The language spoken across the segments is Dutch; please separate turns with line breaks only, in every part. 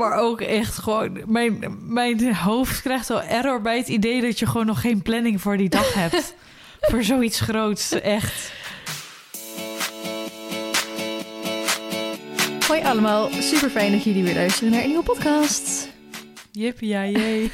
Maar ook echt gewoon... Mijn, mijn hoofd krijgt al error bij het idee... dat je gewoon nog geen planning voor die dag hebt. voor zoiets groots, echt.
Hoi allemaal, super fijn dat jullie weer luisteren naar een nieuwe podcast.
Jippie, ja, jee.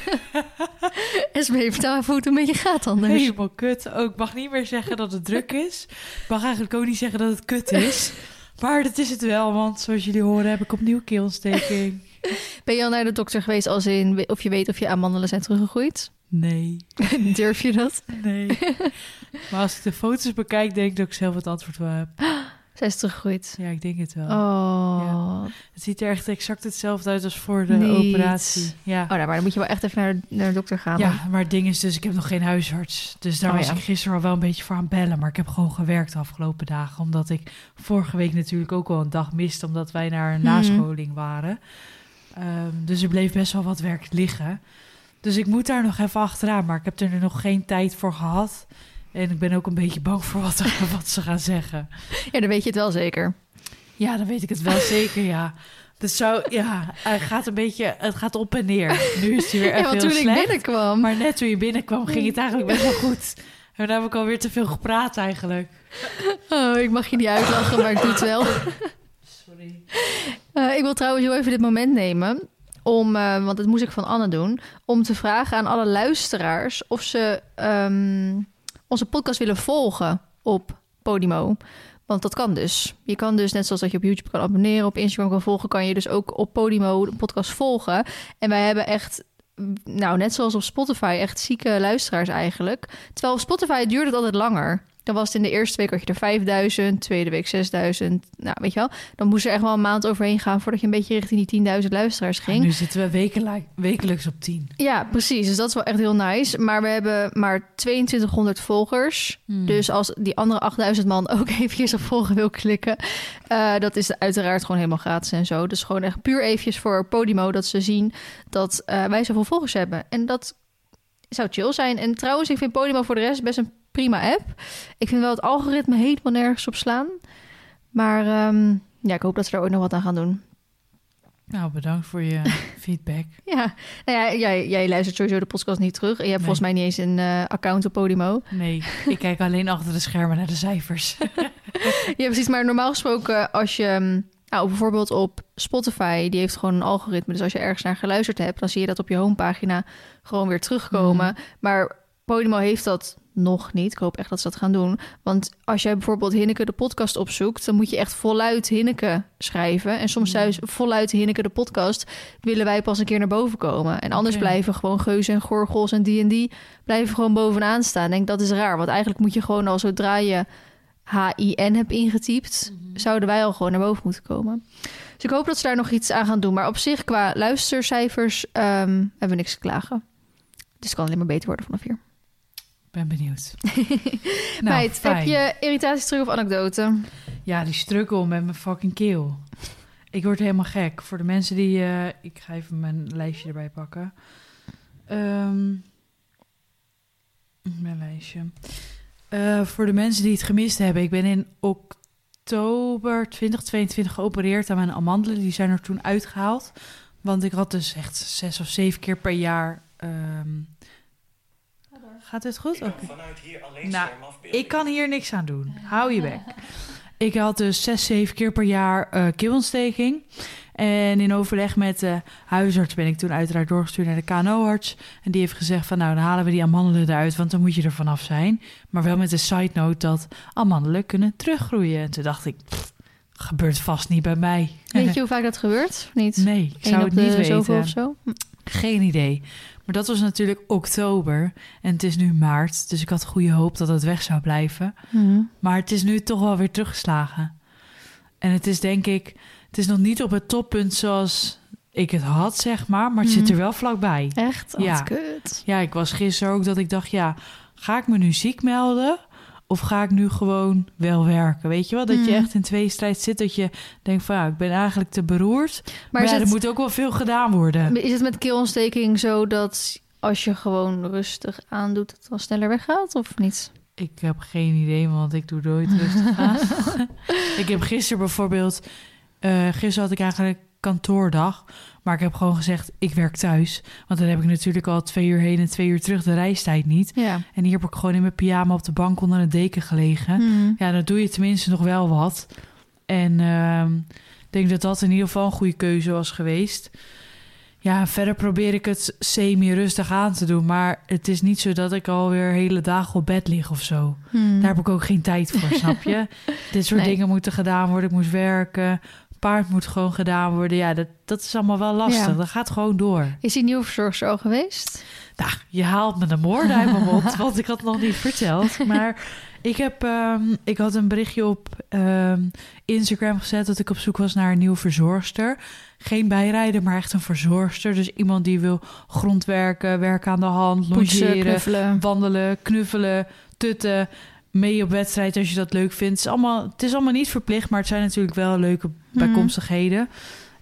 Esmee, vertel even hoe het een beetje gaat anders.
Helemaal kut. Ook, ik mag niet meer zeggen dat het druk is. Ik mag eigenlijk ook niet zeggen dat het kut is. Maar dat is het wel, want zoals jullie horen heb ik opnieuw keelontsteking.
Ben je al naar de dokter geweest als in of je weet of je amandelen zijn teruggegroeid?
Nee.
Durf je dat?
Nee. Maar als ik de foto's bekijk, denk ik dat ik zelf het antwoord wel heb.
Zij is teruggegroeid.
Ja, ik denk het wel.
Oh.
Het ziet er echt exact hetzelfde uit als voor de
Niet.
operatie. Ja.
Oh, nou, maar dan moet je wel echt even naar de, naar de dokter gaan.
Ja, maar het ding is dus, ik heb nog geen huisarts. Dus daar
Oh,
was
ja.
ik gisteren al wel een beetje voor aan bellen. Maar ik heb gewoon gewerkt de afgelopen dagen. Omdat ik vorige week natuurlijk ook wel een dag miste. Omdat wij naar een
Mhm.
nascholing waren. Ehm, dus er bleef best wel wat werk liggen. Dus ik moet daar nog even achteraan. Maar ik heb er nog geen tijd voor gehad. En ik ben ook een beetje bang voor wat, wat ze gaan zeggen.
Ja, dan weet je het wel zeker.
Ja, dan weet ik het wel zeker, ja. Dus zo, ja, het gaat een beetje, het gaat op en neer. Nu is hij weer
Ja, want
heel
toen ik
slecht.
binnenkwam...
Maar net toen je binnenkwam, ging het eigenlijk best wel goed. En dan heb ik alweer te veel gepraat eigenlijk.
Oh, ik mag je niet uitlachen, maar ik doe het wel. Eh, ik wil trouwens heel even dit moment nemen om, eh, want dat moest ik van Anne doen, om te vragen aan alle luisteraars of ze ehm, onze podcast willen volgen op Podimo. Want dat kan dus. Je kan dus, net zoals dat je op YouTube kan abonneren, op Instagram kan volgen, kan je dus ook op Podimo de podcast volgen. En wij hebben echt, nou net zoals op Spotify, echt zieke luisteraars eigenlijk. Terwijl op Spotify duurde het altijd langer. Dan was het in de eerste week had je er 5000, tweede week 6000. Nou, weet je wel. Dan moest er echt wel een maand overheen gaan voordat je een beetje richting die 10.000 luisteraars ging.
nu zitten we wekelijk, wekelijks op 10.
Ja, precies. Dus dat is wel echt heel nice. Maar we hebben maar 2200 volgers.
Hmm.
Dus als die andere 8000 man ook eventjes op volgen wil klikken... eh, dat is uiteraard gewoon helemaal gratis en zo. Dus gewoon echt puur eventjes voor Podimo... dat ze zien dat eh, wij zoveel volgers hebben. En dat zou chill zijn. En trouwens, ik vind Podimo voor de rest best een prima app. Ik vind wel het algoritme helemaal nergens op slaan. Maar ehm, ja, ik hoop dat ze er ook nog wat aan gaan doen.
Nou, bedankt voor je feedback.
Ja, nou ja, jij, jij luistert sowieso de podcast niet terug. En je hebt
Nee.
volgens mij niet eens een eh, account op Podimo.
Nee, ik kijk alleen achter de schermen naar de cijfers.
Ja, precies. Maar normaal gesproken, als je... hm, Nou, bijvoorbeeld op Spotify, die heeft gewoon een algoritme. Dus als je ergens naar geluisterd hebt, dan zie je dat op je homepagina gewoon weer terugkomen. Maar Podimo heeft dat nog niet. Ik hoop echt dat ze dat gaan doen. Want als jij bijvoorbeeld Hinneke de podcast opzoekt, dan moet je echt voluit Hinneke schrijven. En soms zelfs voluit Hinneke de podcast willen wij pas een keer naar boven komen. En anders blijven gewoon geuzen en gorgels en die en die blijven gewoon bovenaan staan. Ik denk dat is raar, want eigenlijk moet je gewoon al zodra je H-I-N hebt ingetypt, zouden wij al gewoon naar boven moeten komen. Dus ik hoop dat ze daar nog iets aan gaan doen. Maar op zich, qua luistercijfers, ehm, hebben we niks te klagen. Dus het kan alleen maar beter worden vanaf hier.
Ben benieuwd. nou,
Meid, heb
fijn.
je irritaties terug of anekdote?
Ja, die struggle met mijn fucking keel. Ik word helemaal gek. Voor de mensen die... eh, ik ga even mijn lijstje erbij pakken. Ehm, mijn lijstje. Eh, voor de mensen die het gemist hebben. Ik ben in oktober 2022 geopereerd aan mijn amandelen. Die zijn er toen uitgehaald. Want ik had dus echt zes of zeven keer per jaar... ehm, Gaat het goed? Oké.
Vanuit hier alleen
Nou. Ik kan hier niks aan doen. Hou je bek. Ik had dus zes, zeven keer per jaar eh keelontsteking. En in overleg met de huisarts ben ik toen uiteraard doorgestuurd naar de KNO-arts. En die heeft gezegd van nou, dan halen we die amandelen eruit, want dan moet je er vanaf zijn. Maar wel met de side note dat amandelen kunnen teruggroeien. En toen dacht ik, pff, gebeurt vast niet bij mij.
Weet je hoe vaak dat gebeurt? Niet?
Nee, ik
Eén
zou het niet weten.
of zo?
Geen idee. Maar dat was natuurlijk oktober en het is nu maart. Dus ik had goede hoop dat het weg zou blijven.
Mhm.
Maar het is nu toch wel weer teruggeslagen. En het is denk ik, het is nog niet op het toppunt zoals ik het had, zeg maar. Maar het zit
Mhm.
er wel vlakbij.
Echt? Oh,
Ja.
kut.
Ja, ik was gisteren ook dat ik dacht, ja, ga ik me nu ziek melden? Of ga ik nu gewoon wel werken? Weet je wel, dat je
Mhm.
echt in twee strijd zit. Dat je denkt van, ja, ik ben eigenlijk te beroerd. Maar,
Maar is
ja,
het-
er moet ook wel veel gedaan worden.
Is het met keelontsteking zo dat als je gewoon rustig aandoet, het dan sneller weggaat of niet?
Ik heb geen idee, want ik doe nooit rustig aan. ik heb gisteren bijvoorbeeld... eh gisteren had ik eigenlijk kantoordag. Maar ik heb gewoon gezegd, ik werk thuis. Want dan heb ik natuurlijk al twee uur heen en twee uur terug de reistijd niet.
Ja.
En hier heb ik gewoon in mijn pyjama op de bank onder een deken gelegen.
Mhm.
Ja, dan doe je tenminste nog wel wat. En ehm, ik denk dat dat in ieder geval een goede keuze was geweest. Ja, verder probeer ik het semi-rustig aan te doen. Maar het is niet zo dat ik alweer hele dagen op bed lig of zo.
Mhm.
Daar heb ik ook geen tijd voor, snap je? Dit soort
Nee.
dingen moeten gedaan worden. Ik moest werken. Paard moet gewoon gedaan worden. Ja, dat, dat is allemaal wel lastig.
Ja.
Dat gaat gewoon door.
Is die nieuwe verzorgster al geweest?
Nou, je haalt me de moorden uit mijn mond, want ik had het nog niet verteld. Maar ik, heb, ehm, ik had een berichtje op ehm, Instagram gezet dat ik op zoek was naar een nieuwe verzorgster. Geen bijrijder, maar echt een verzorgster. Dus iemand die wil grondwerken, werken aan de hand,
Poetsen,
logeren,
knuffelen.
wandelen, knuffelen, tutten, mee op wedstrijd als je dat leuk vindt. Het is allemaal, het is allemaal niet verplicht, maar het zijn natuurlijk wel leuke bijkomstigheden.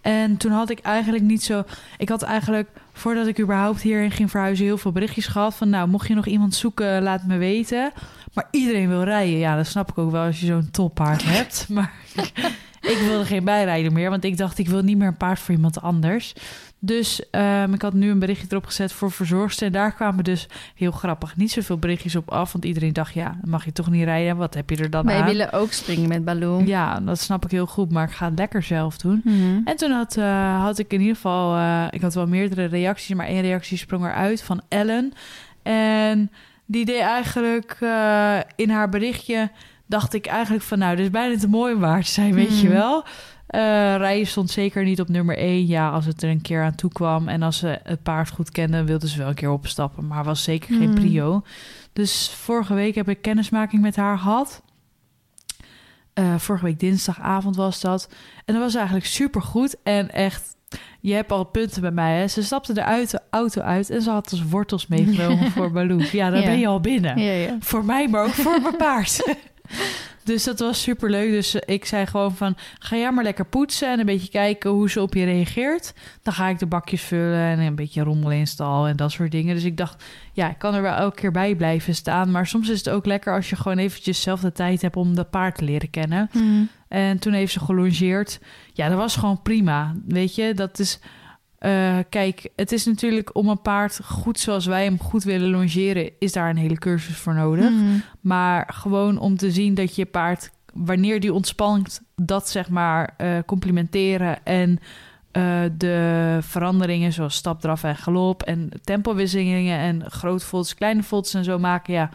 En toen had ik eigenlijk niet zo... Ik had eigenlijk, voordat ik überhaupt hierheen ging verhuizen... heel veel berichtjes gehad van... nou, mocht je nog iemand zoeken, laat me weten. Maar iedereen wil rijden. Ja, dat snap ik ook wel als je zo'n toppaard hebt. Maar ik wilde geen bijrijder meer. Want ik dacht, ik wil niet meer een paard voor iemand anders. Dus ehm, ik had nu een berichtje erop gezet voor verzorgster. En daar kwamen dus heel grappig niet zoveel berichtjes op af. Want iedereen dacht, ja, dan mag je toch niet rijden. Wat heb je er dan
Wij
aan?
willen ook springen met Baloo.
Ja, dat snap ik heel goed. Maar ik ga het lekker zelf doen.
Mhm.
En toen had, eh, had ik in ieder geval... eh, ik had wel meerdere reacties, maar één reactie sprong eruit van Ellen. En die deed eigenlijk eh, in haar berichtje... dacht ik eigenlijk van... nou, dit is bijna te mooi om waar te zijn, weet je
Mhm.
wel. Eh rijden stond zeker niet op nummer één. Ja, als het er een keer aan toe kwam... en als ze het paard goed kenden... wilden ze wel een keer opstappen. Maar was zeker geen
Mhm.
prio. Dus vorige week heb ik kennismaking met haar gehad... Eh, vorige week dinsdagavond was dat. En dat was eigenlijk super goed. En echt, je hebt al punten bij mij. Hè? Ze stapte eruit de auto uit en ze had dus wortels meegenomen voor Baloo. Ja, dan
Ja.
ben je al binnen.
Ja, ja.
Voor mij, maar ook voor mijn paard. dus dat was super leuk. Dus ik zei gewoon van, ga jij maar lekker poetsen en een beetje kijken hoe ze op je reageert. Dan ga ik de bakjes vullen en een beetje rommelen in stal en dat soort dingen. Dus ik dacht, ja, ik kan er wel elke keer bij blijven staan. Maar soms is het ook lekker als je gewoon eventjes zelf de tijd hebt om dat paard te leren kennen.
Mhm.
En toen heeft ze gelongeerd. Ja, dat was gewoon prima. Weet je, dat is. Eh, kijk, het is natuurlijk om een paard goed zoals wij hem goed willen longeren, is daar een hele cursus voor nodig.
Mhm.
Maar gewoon om te zien dat je paard, wanneer die ontspant, dat zeg maar eh, complimenteren en eh, de veranderingen zoals stap, draf en galop en tempowisselingen en grote volts, kleine volts en zo maken, ja,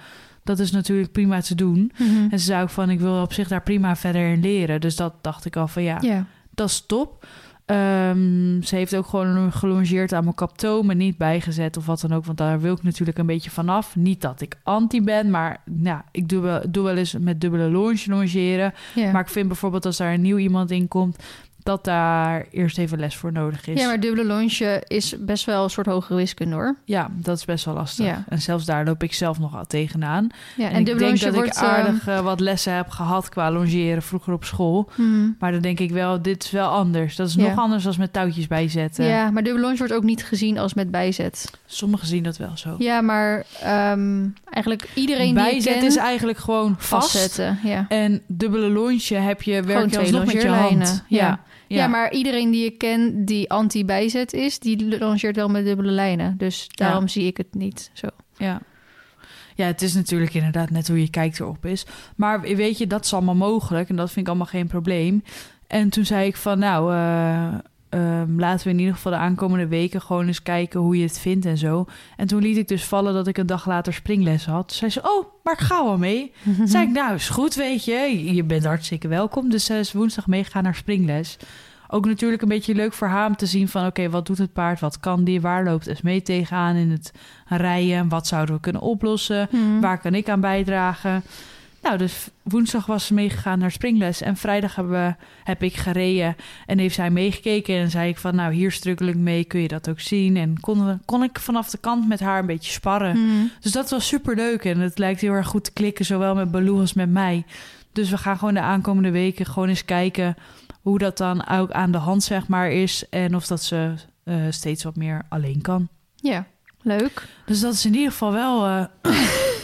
dat is natuurlijk prima te doen.
Mhm.
En ze zei ook van, ik wil op zich daar prima verder in leren. Dus dat dacht ik al van, ja,
Ja.
dat is top. Ehm, ze heeft ook gewoon gelongeerd aan mijn kaptoon, maar niet bijgezet of wat dan ook. Want daar wil ik natuurlijk een beetje vanaf. Niet dat ik anti ben, maar nou, ik doe wel, doe wel eens met dubbele longe longeren. Maar ik vind bijvoorbeeld als daar een nieuw iemand in komt, dat daar eerst even les voor nodig is.
ja, maar dubbele longe is best wel een soort hogere wiskunde hoor.
Ja, dat is best wel lastig.
Ja.
En zelfs daar loop ik zelf nog al tegenaan.
Ja,
En,
en,
ik denk dat
wordt
ik aardig
ehm,
eh, wat lessen heb gehad qua longeren vroeger op school.
mhm.
Maar dan denk ik wel, dit is wel anders. Dat is
Ja.
nog anders dan met touwtjes bijzetten.
Ja, maar dubbele longe wordt ook niet gezien als met bijzet.
Sommigen zien dat wel zo.
Ja, maar ehm, eigenlijk iedereen die
Bijzet
je kent,
is eigenlijk gewoon vast.
vastzetten. Ja.
En dubbele lontje heb je, werk
Gewoon
je alsnog met je hand.
Ja.
Ja.
Ja. maar iedereen die je kent die anti-bijzet is, die longeert wel met dubbele lijnen. Dus daarom zie ik het niet zo.
Ja. Ja, het is natuurlijk inderdaad net hoe je kijkt erop is. Maar weet je, dat is allemaal mogelijk en dat vind ik allemaal geen probleem. En toen zei ik van, nou, eh, ehm, laten we in ieder geval de aankomende weken gewoon eens kijken hoe je het vindt en zo. En toen liet ik dus vallen dat ik een dag later springles had. Toen zei ze, oh, maar ik ga wel mee. Toen zei ik, nou, is goed, weet je. Je bent hartstikke welkom. Dus ze is woensdag meegaan naar springles. Ook natuurlijk een beetje leuk voor haar om te zien van... oké, wat doet het paard, wat kan die, waar loopt Esmee tegenaan in het rijden... wat zouden we kunnen oplossen,
Mhm.
waar kan ik aan bijdragen... Nou, dus woensdag was ze meegegaan naar springles. En vrijdag hebben we, heb ik gereden en heeft zij meegekeken. En zei ik van, nou, hier strukkel ik mee, kun je dat ook zien? En kon, we- kon ik vanaf de kant met haar een beetje sparren.
Mhm.
Dus dat was super leuk. En het lijkt heel erg goed te klikken, zowel met Baloo als met mij. Dus we gaan gewoon de aankomende weken gewoon eens kijken hoe dat dan ook aan de hand zeg maar is. En of dat ze eh, steeds wat meer alleen kan.
Ja, leuk.
Dus dat is in ieder geval wel, eh,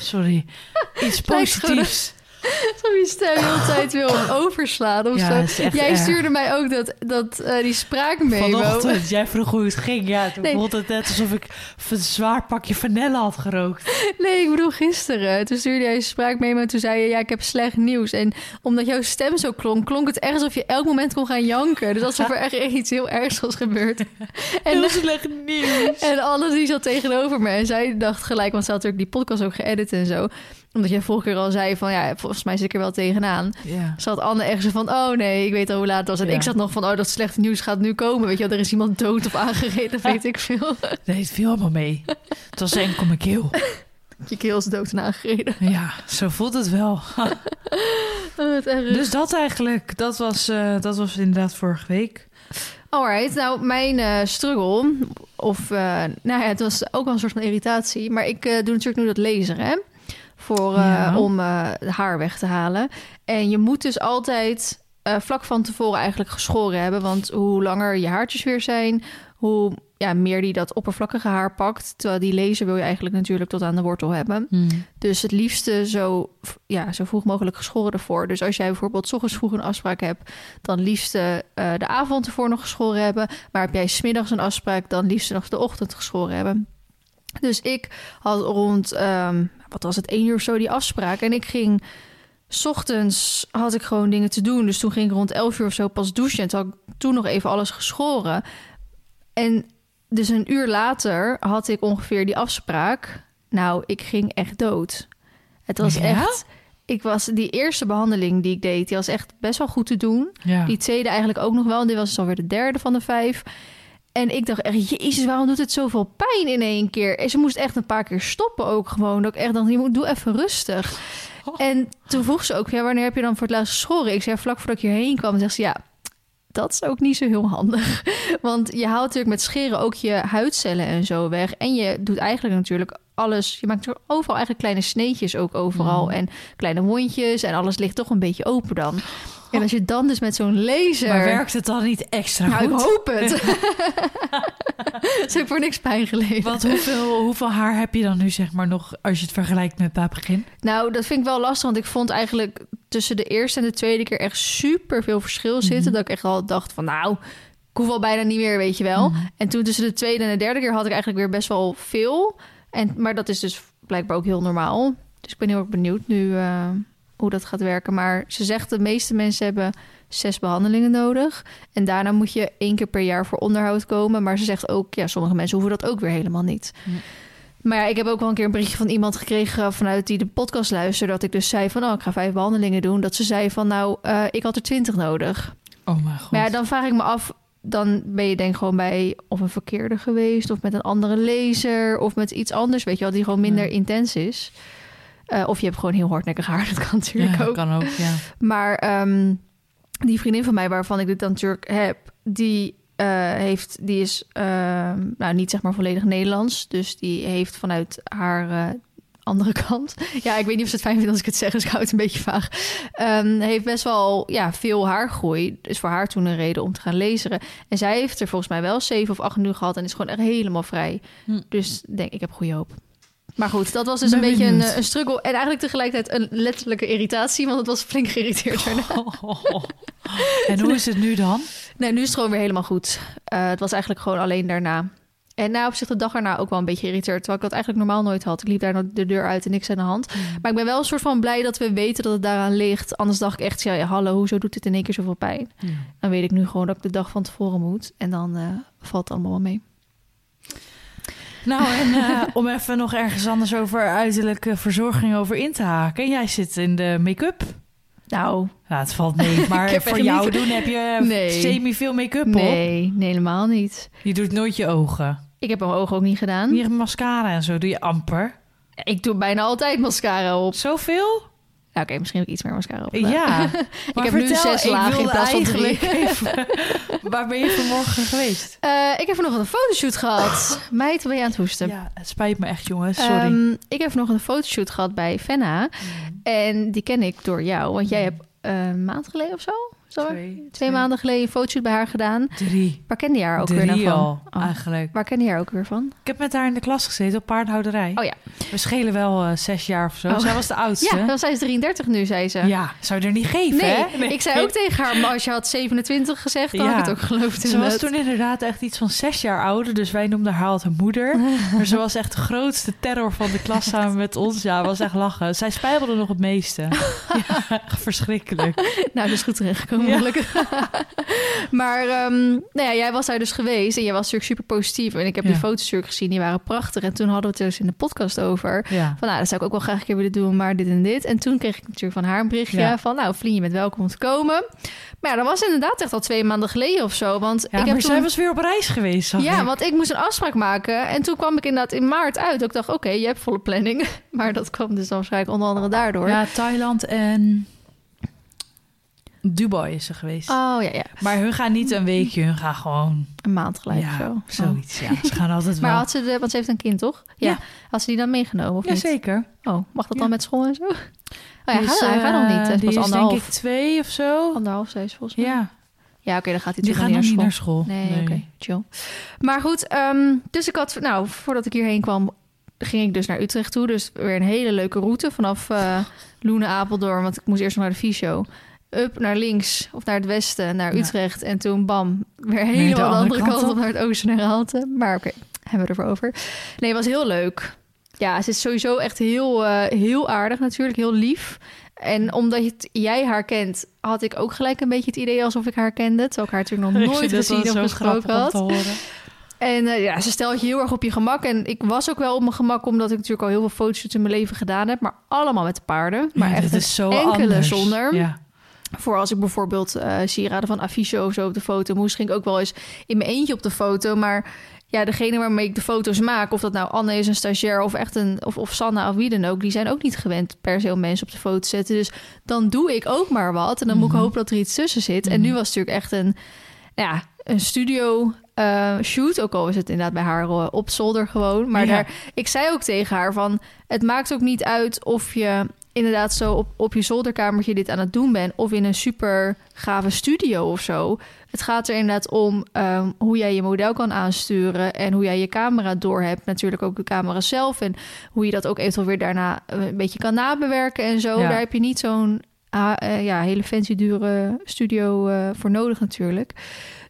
sorry, iets positiefs.
alsof je stem de hele tijd wil overslaan of
Ja,
zo. Jij
erg.
stuurde mij ook dat, dat, eh, die spraakmemo.
Vanochtend, jij vroeg hoe het ging. Ja, toen
Nee.
voelde het net alsof ik een zwaar pakje vanille had gerookt.
Nee, ik bedoel gisteren. Toen stuurde jij een spraakmemo en toen zei je... ja, ik heb slecht nieuws. En omdat jouw stem zo klonk... klonk het echt alsof je elk moment kon gaan janken. Dus alsof er echt iets heel ergs was gebeurd. En,
Heel slecht nieuws.
en Anne die zat tegenover me en zij dacht gelijk... want ze had natuurlijk die podcast ook geëdit en zo... omdat jij vorige keer al zei van... ja, volgens mij zit ik er wel tegenaan.
Ja.
Zat Anne echt zo van... oh nee, ik weet al hoe laat het was. En ik zat nog van... oh, dat slechte nieuws gaat nu komen. Weet je er is iemand dood of aangereden, weet ik veel.
Nee, het viel allemaal mee. Het was enkel mijn keel.
Je keel is dood en aangereden.
Ja, zo voelt het wel.
Oh.
Dus dat eigenlijk, dat was, eh, dat was inderdaad vorige week.
Alright, nou mijn eh, struggle, of uh, nou ja, het was ook wel een soort van irritatie, maar ik uh, doe natuurlijk nu dat laser, hè, voor uh,
Ja.
om haar weg te halen. En je moet dus altijd uh, vlak van tevoren eigenlijk geschoren hebben, want hoe langer je haartjes weer zijn, hoe ja, meer die dat oppervlakkige haar pakt. Terwijl die laser wil je eigenlijk natuurlijk tot aan de wortel hebben. Dus het liefste zo, ja, zo vroeg mogelijk geschoren ervoor. Dus als jij bijvoorbeeld 's ochtends vroeg een afspraak hebt, dan liefste uh, de avond ervoor nog geschoren hebben. Maar heb jij smiddags een afspraak, dan liefste nog de ochtend geschoren hebben. Dus ik had rond, um, wat was het, één uur of zo die afspraak. En ik ging, s ochtends had ik gewoon dingen te doen. Dus toen ging ik rond elf uur of zo pas douchen. En toen had ik toen nog even alles geschoren. En dus een uur later had ik ongeveer die afspraak. Nou, ik ging echt dood. Het was
Ja?
echt. Ik was die eerste behandeling die ik deed, die was echt best wel goed te doen.
Ja.
Die tweede eigenlijk ook nog wel. Dit was alweer de derde van de vijf. En ik dacht echt, jezus, waarom doet het zoveel pijn in één keer? En ze moest echt een paar keer stoppen ook gewoon. Dat ik echt dacht, je moet doe even rustig. En toen vroeg ze ook, ja, wanneer heb je dan voor het laatst geschoren? Ik zei, vlak voordat ik hierheen kwam, zegt ze, ja, dat is ook niet zo heel handig. Want je haalt natuurlijk met scheren ook je huidcellen en zo weg. En je doet eigenlijk natuurlijk alles. Je maakt er overal eigenlijk kleine sneetjes ook overal.
Mm.
En kleine wondjes. En alles ligt toch een beetje open dan. En als je dan dus met zo'n laser...
Maar werkt het dan niet extra
Nou, ik
goed?
hoop het. Ze heeft voor niks pijn geleden.
Want hoeveel, hoeveel haar heb je dan nu zeg maar nog als je het vergelijkt met begin?
Nou, dat vind ik wel lastig, want ik vond eigenlijk tussen de eerste en de tweede keer echt super veel verschil zitten.
Mhm.
Dat ik echt al dacht van, nou, ik hoef al bijna niet meer, weet je wel.
Mhm.
En toen tussen de tweede en de derde keer had ik eigenlijk weer best wel veel. En, maar dat is dus blijkbaar ook heel normaal. Dus ik ben heel erg benieuwd nu eh, hoe dat gaat werken. Maar ze zegt de meeste mensen hebben zes behandelingen nodig. En daarna moet je één keer per jaar voor onderhoud komen. Maar ze zegt ook, ja, sommige mensen hoeven dat ook weer helemaal niet.
Ja.
Maar ja, ik heb ook wel een keer een berichtje van iemand gekregen vanuit die de podcast luisterde. Dat ik dus zei van, oh, ik ga vijf behandelingen doen. Dat ze zei van, nou, eh, ik had er twintig nodig.
Oh mijn god.
Maar ja, dan vraag ik me af, dan ben je denk ik gewoon bij of een verkeerde geweest... of met een andere laser of met iets anders, weet je wel... die gewoon minder
Ja.
intens is. Eh, of je hebt gewoon heel hardnekkig haar, dat kan natuurlijk
ja,
ook.
kan ook, ja.
Maar ehm, die vriendin van mij, waarvan ik dit dan natuurlijk heb... die, eh, heeft, die is ehm, nou, niet zeg maar volledig Nederlands. Dus die heeft vanuit haar... eh, andere kant. Ja, ik weet niet of ze het fijn vindt als ik het zeg, dus ik hou het een beetje vaag. Ehm, heeft best wel ja, veel haargroei. Dus voor haar toen een reden om te gaan laseren. En zij heeft er volgens mij wel zeven of acht nu gehad en is gewoon echt helemaal vrij.
Hm.
Dus denk ik heb goede hoop. Maar goed, dat was dus
Ben
een beetje een,
benieuwd.
een struggle. En eigenlijk tegelijkertijd een letterlijke irritatie, want het was flink geïrriteerd daarna.
en hoe is het nu dan?
Nee, nu is het gewoon weer helemaal goed. Eh, het was eigenlijk gewoon alleen daarna. En na op zich de dag erna ook wel een beetje geïrriteerd. Terwijl ik dat eigenlijk normaal nooit had. Ik liep daar de deur uit en niks aan de hand. Maar ik ben wel een soort van blij dat we weten dat het daaraan ligt. Anders dacht ik echt, ja, hallo, hoezo doet dit in één keer zoveel pijn? Dan weet ik nu gewoon dat ik de dag van tevoren moet. En dan eh, valt het allemaal wel mee.
Nou, en eh, om even nog ergens anders over uiterlijke verzorging over in te haken. Jij zit in de make-up.
Nou,
Nou, het valt mee, maar voor jou
niet-
doen heb je
Nee.
semi veel make-up op.
nee, nee, helemaal niet.
Je doet nooit je ogen.
Ik heb mijn ogen ook niet gedaan.
Je mascara en zo doe je amper.
Ik doe bijna altijd mascara op.
Zoveel?
Ja, Oké, misschien heb ik iets meer mascara op.
Ja.
ik heb nu zes lagen in plaats van drie.
even- waar ben je vanmorgen geweest?
Eh, ik heb vanochtend een fotoshoot gehad. Meid, wat ben je aan het hoesten?
Ja, het spijt me echt, jongens. Sorry.
Ehm, ik heb nog een fotoshoot gehad bij Fenna. En die ken ik door jou. Want jij hebt een maand geleden of zo... Zo, twee,
Twee,
twee maanden geleden een fotoshoot bij haar gedaan.
Drie.
Waar kende je haar ook weer
Drie
nou van?
al,
Oh.
eigenlijk.
Waar kende je haar ook weer van?
Ik heb met haar in de klas gezeten op paardhouderij.
Oh ja.
We schelen wel eh, zes jaar of zo.
Oh.
Zij was de oudste.
Ja, dan zij is 33 nu, zei ze.
Ja, zou je er niet geven,
Nee,
hè?
ik zei ook tegen haar, maar als je had 27 gezegd, dan
Ja.
had ik het ook geloofd.
Ze was toen inderdaad echt iets van zes jaar ouder. Dus wij noemden haar altijd moeder. Maar ze was echt de grootste terror van de klas samen met ons. Ja, was echt lachen. Zij spijbelde nog het meeste. Ja, verschrikkelijk.
Nou, dat is goed terechtgekomen,
Ja.
maar ehm, nou ja, jij was daar dus geweest en jij was natuurlijk super positief. En ik heb
Ja.
die foto's natuurlijk gezien, die waren prachtig. En toen hadden we het dus in de podcast over.
Ja.
Van nou, dat zou ik ook wel graag een keer willen doen, maar dit en dit. En toen kreeg ik natuurlijk van haar een berichtje van... nou, Vlien, je bent welkom om te komen. Maar ja, dat was inderdaad echt al twee maanden geleden of zo. Want ik heb
maar
toen...
zij was weer op reis geweest,
Ja,
ik.
want ik moest een afspraak maken. En toen kwam ik inderdaad in maart uit. Ik dacht, oké, je hebt volle planning. Maar dat kwam dus dan waarschijnlijk onder andere daardoor.
Ja, Thailand en Dubai is ze geweest.
Oh ja, ja.
Maar hun gaan niet een weekje, hun gaan gewoon...
Een maand gelijk
ja,
zo. Oh.
zoiets. Ja, ze gaan altijd
Maar
wel...
had ze de, want ze heeft een kind, toch? Ja.
Ja.
Had ze die dan meegenomen of niet?
Jazeker.
Oh, mag dat dan met school en zo? Oh ja, hij, gaat nog niet.
eh,
Het
Die
was
is
anderhalf.
denk ik twee of zo.
Anderhalf, zei ze volgens mij.
Ja,
Ja, oké, dan gaat hij nog
nog
niet naar
naar
school. Nee, oké, chill. Maar goed, ehm, dus ik had, nou, voordat ik hierheen kwam, ging ik dus naar Utrecht toe. Dus weer een hele leuke route vanaf eh Loenen, Apeldoorn, want ik moest eerst nog naar de Fysio. Up naar links of naar het westen, naar
Ja.
Utrecht. En toen bam, weer helemaal de
andere
andere
kant
kant op naar het oosten naar. Maar oké, hebben we het ervoor over. Nee, het was heel leuk. Ja, ze is sowieso echt heel, eh, heel aardig natuurlijk, heel lief. En omdat je het- jij haar kent, had ik ook gelijk een beetje het idee alsof ik haar kende. Terwijl ik haar natuurlijk nog nooit gezien of gesproken had. En eh, ja, ze stelt je heel erg op je gemak. En ik was ook wel op mijn gemak, omdat ik natuurlijk al heel veel foto's in mijn leven gedaan heb. Maar allemaal met de paarden. Maar
Ja,
echt
is zo
enkele
anders.
zonder.
Ja.
Voor als ik bijvoorbeeld eh sieraden van Affiche of zo op de foto moest, ging ik ook wel eens in mijn eentje op de foto. Maar ja, degene waarmee ik de foto's maak, of dat nou Anne is, een stagiair of echt een of, of Sanna of wie dan ook, die zijn ook niet gewend per se om mensen op de foto te zetten. Dus dan doe ik ook maar wat. En dan moet ik
Mhm.
hopen dat er iets tussen zit. En
Mhm.
nu was het natuurlijk echt een, ja, een studio eh, shoot. Ook al is het inderdaad bij haar eh, op zolder gewoon. Maar
Ja.
daar, ik zei ook tegen haar van, het maakt ook niet uit of je inderdaad zo op, op je zolderkamertje dit aan het doen bent... of in een super gave studio of zo. Het gaat er inderdaad om ehm, hoe jij je model kan aansturen... en hoe jij je camera door hebt. Natuurlijk ook de camera zelf... en hoe je dat ook eventueel weer daarna eh, een beetje kan nabewerken en zo.
Ja.
Daar heb je niet zo'n eh, ja, hele fancy dure studio eh, voor nodig natuurlijk.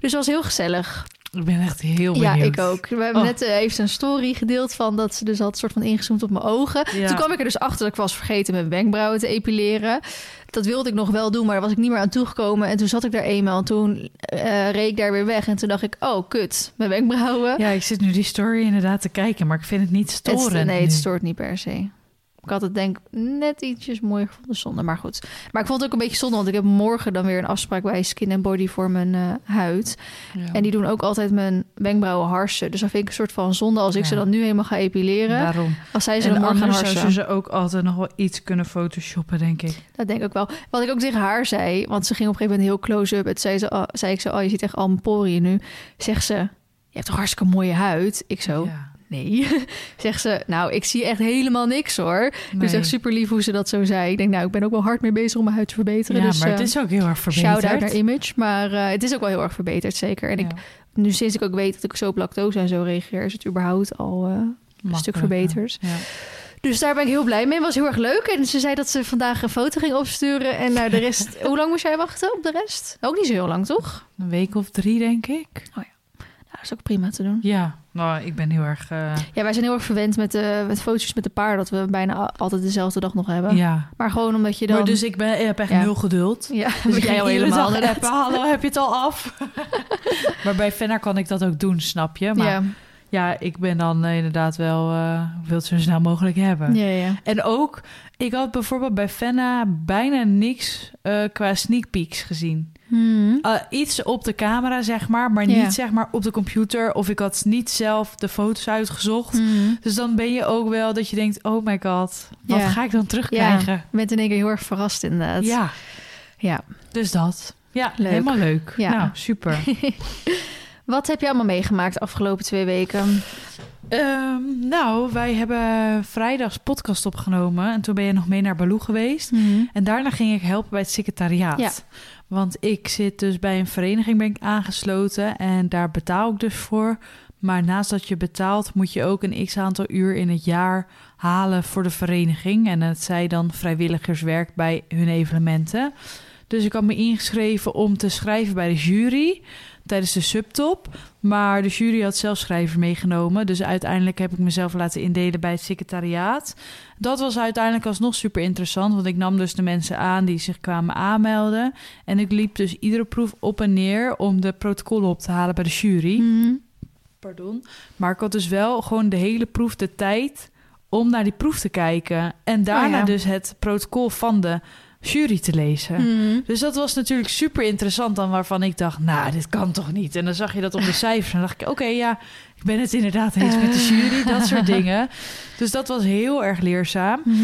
Dus het was heel gezellig.
Ik ben echt heel benieuwd.
Ja, ik ook. We hebben
Oh.
net eh, even een story gedeeld van dat ze dus had soort van ingezoomd op mijn ogen.
Ja.
Toen kwam ik er dus achter dat ik was vergeten mijn wenkbrauwen te epileren. Dat wilde ik nog wel doen, maar daar was ik niet meer aan toegekomen. En toen zat ik daar eenmaal en toen eh reed ik daar weer weg. En toen dacht ik, oh kut, mijn wenkbrauwen.
Ja, ik zit nu die story inderdaad te kijken, maar ik vind het niet
Het-
storend.
nee, het stoort niet per se. Ik had het denk ik net ietsjes mooier gevonden zonder, maar goed. Maar ik vond het ook een beetje zonde, want ik heb morgen dan weer een afspraak bij Skin and Body voor mijn eh, huid.
Ja.
En die doen ook altijd mijn wenkbrauwen harsen. Dus dat vind ik een soort van zonde als ik
Ja.
ze dan nu helemaal ga epileren.
Daarom.
Als zij ze
En
dan morgen gaan harsen.
ze ze ook altijd nog wel iets kunnen photoshoppen, denk ik.
Dat denk ik ook wel. Wat ik ook tegen haar zei, want ze ging op een gegeven moment heel close-up. Het zei, ze, oh, zei ik zo, oh, je ziet echt al mijn poriën nu. Zegt ze, je hebt toch hartstikke mooie huid? Ik zo,
Ja.
Nee. Zegt ze, nou, ik zie echt helemaal niks hoor. Dus echt super lief hoe ze dat zo zei. Ik denk, nou, ik ben ook wel hard mee bezig om mijn huid te verbeteren.
Ja,
dus,
maar het
eh,
is ook heel erg verbeterd.
Shout-out naar Image. Maar eh, het is ook wel heel erg verbeterd, zeker. En ik,
Ja,
nu sinds ik ook weet dat ik zo op lactose en zo reageer... is het überhaupt al eh, een stuk verbeterd.
Ja.
Dus daar ben ik heel blij mee. was heel erg leuk. En ze zei dat ze vandaag een foto ging opsturen. En naar de rest... Hoe lang moest jij wachten op de rest? Ook niet zo heel lang, toch?
Een week of drie, denk ik.
Nou, dat is ook prima te doen.
Ja, nou, ik ben heel erg... eh,
Ja, wij zijn heel erg verwend met, de met foto's met de paarden... dat we bijna altijd dezelfde dag nog hebben.
ja.
Maar gewoon omdat je dan...
Maar dus ik, ben, ik heb echt
Ja.
nul geduld.
ja,
Dus ik
jij al helemaal
dag hallo, heb je het al af? maar bij Fenna kan ik dat ook doen, snap je? Maar ja,
Ja.
ik ben dan eh, inderdaad wel... eh wil het zo snel mogelijk hebben.
ja, ja.
En ook, ik had bijvoorbeeld bij Fenna bijna niks eh, qua sneak peeks gezien.
Hmm.
Uh, iets op de camera, zeg maar, maar
Ja.
niet zeg maar op de computer. Of ik had niet zelf de foto's uitgezocht.
Hmm.
Dus dan ben je ook wel dat je denkt, oh my god, wat
Ja.
ga ik dan terugkrijgen?
Je bent in één keer heel erg verrast inderdaad.
Ja,
ja.
dus dat. Ja,
Leuk.
helemaal leuk.
Ja.
Nou, super.
Wat heb je allemaal meegemaakt de afgelopen twee weken?
Ehm, nou, wij hebben vrijdags podcast opgenomen. En toen ben je nog mee naar Baloo geweest. En daarna ging ik helpen bij het secretariaat.
Ja.
Want ik zit dus bij een vereniging ben ik aangesloten en daar betaal ik dus voor. Maar naast dat je betaalt, moet je ook een x aantal uur in het jaar halen voor de vereniging. En het zij dan vrijwilligerswerk bij hun evenementen. Dus ik had me ingeschreven om te schrijven bij de jury tijdens de subtop. Maar de jury had zelf schrijver meegenomen. Dus uiteindelijk heb ik mezelf laten indelen bij het secretariaat. Dat was uiteindelijk alsnog super interessant. Want ik nam dus de mensen aan die zich kwamen aanmelden. En ik liep dus iedere proef op en neer om de protocollen op te halen bij de jury.
Mhm.
Pardon. Maar ik had dus wel gewoon de hele proef de tijd om naar die proef te kijken. En daarna
Oh ja.
dus het protocol van de jury te lezen.
Mhm.
Dus dat was natuurlijk super interessant dan waarvan ik dacht, nou, dit kan toch niet? En dan zag je dat op de cijfers en dan dacht ik, oké, ja, ik ben het inderdaad eens met de jury, dat soort dingen. Dus dat was heel erg leerzaam.
Mhm.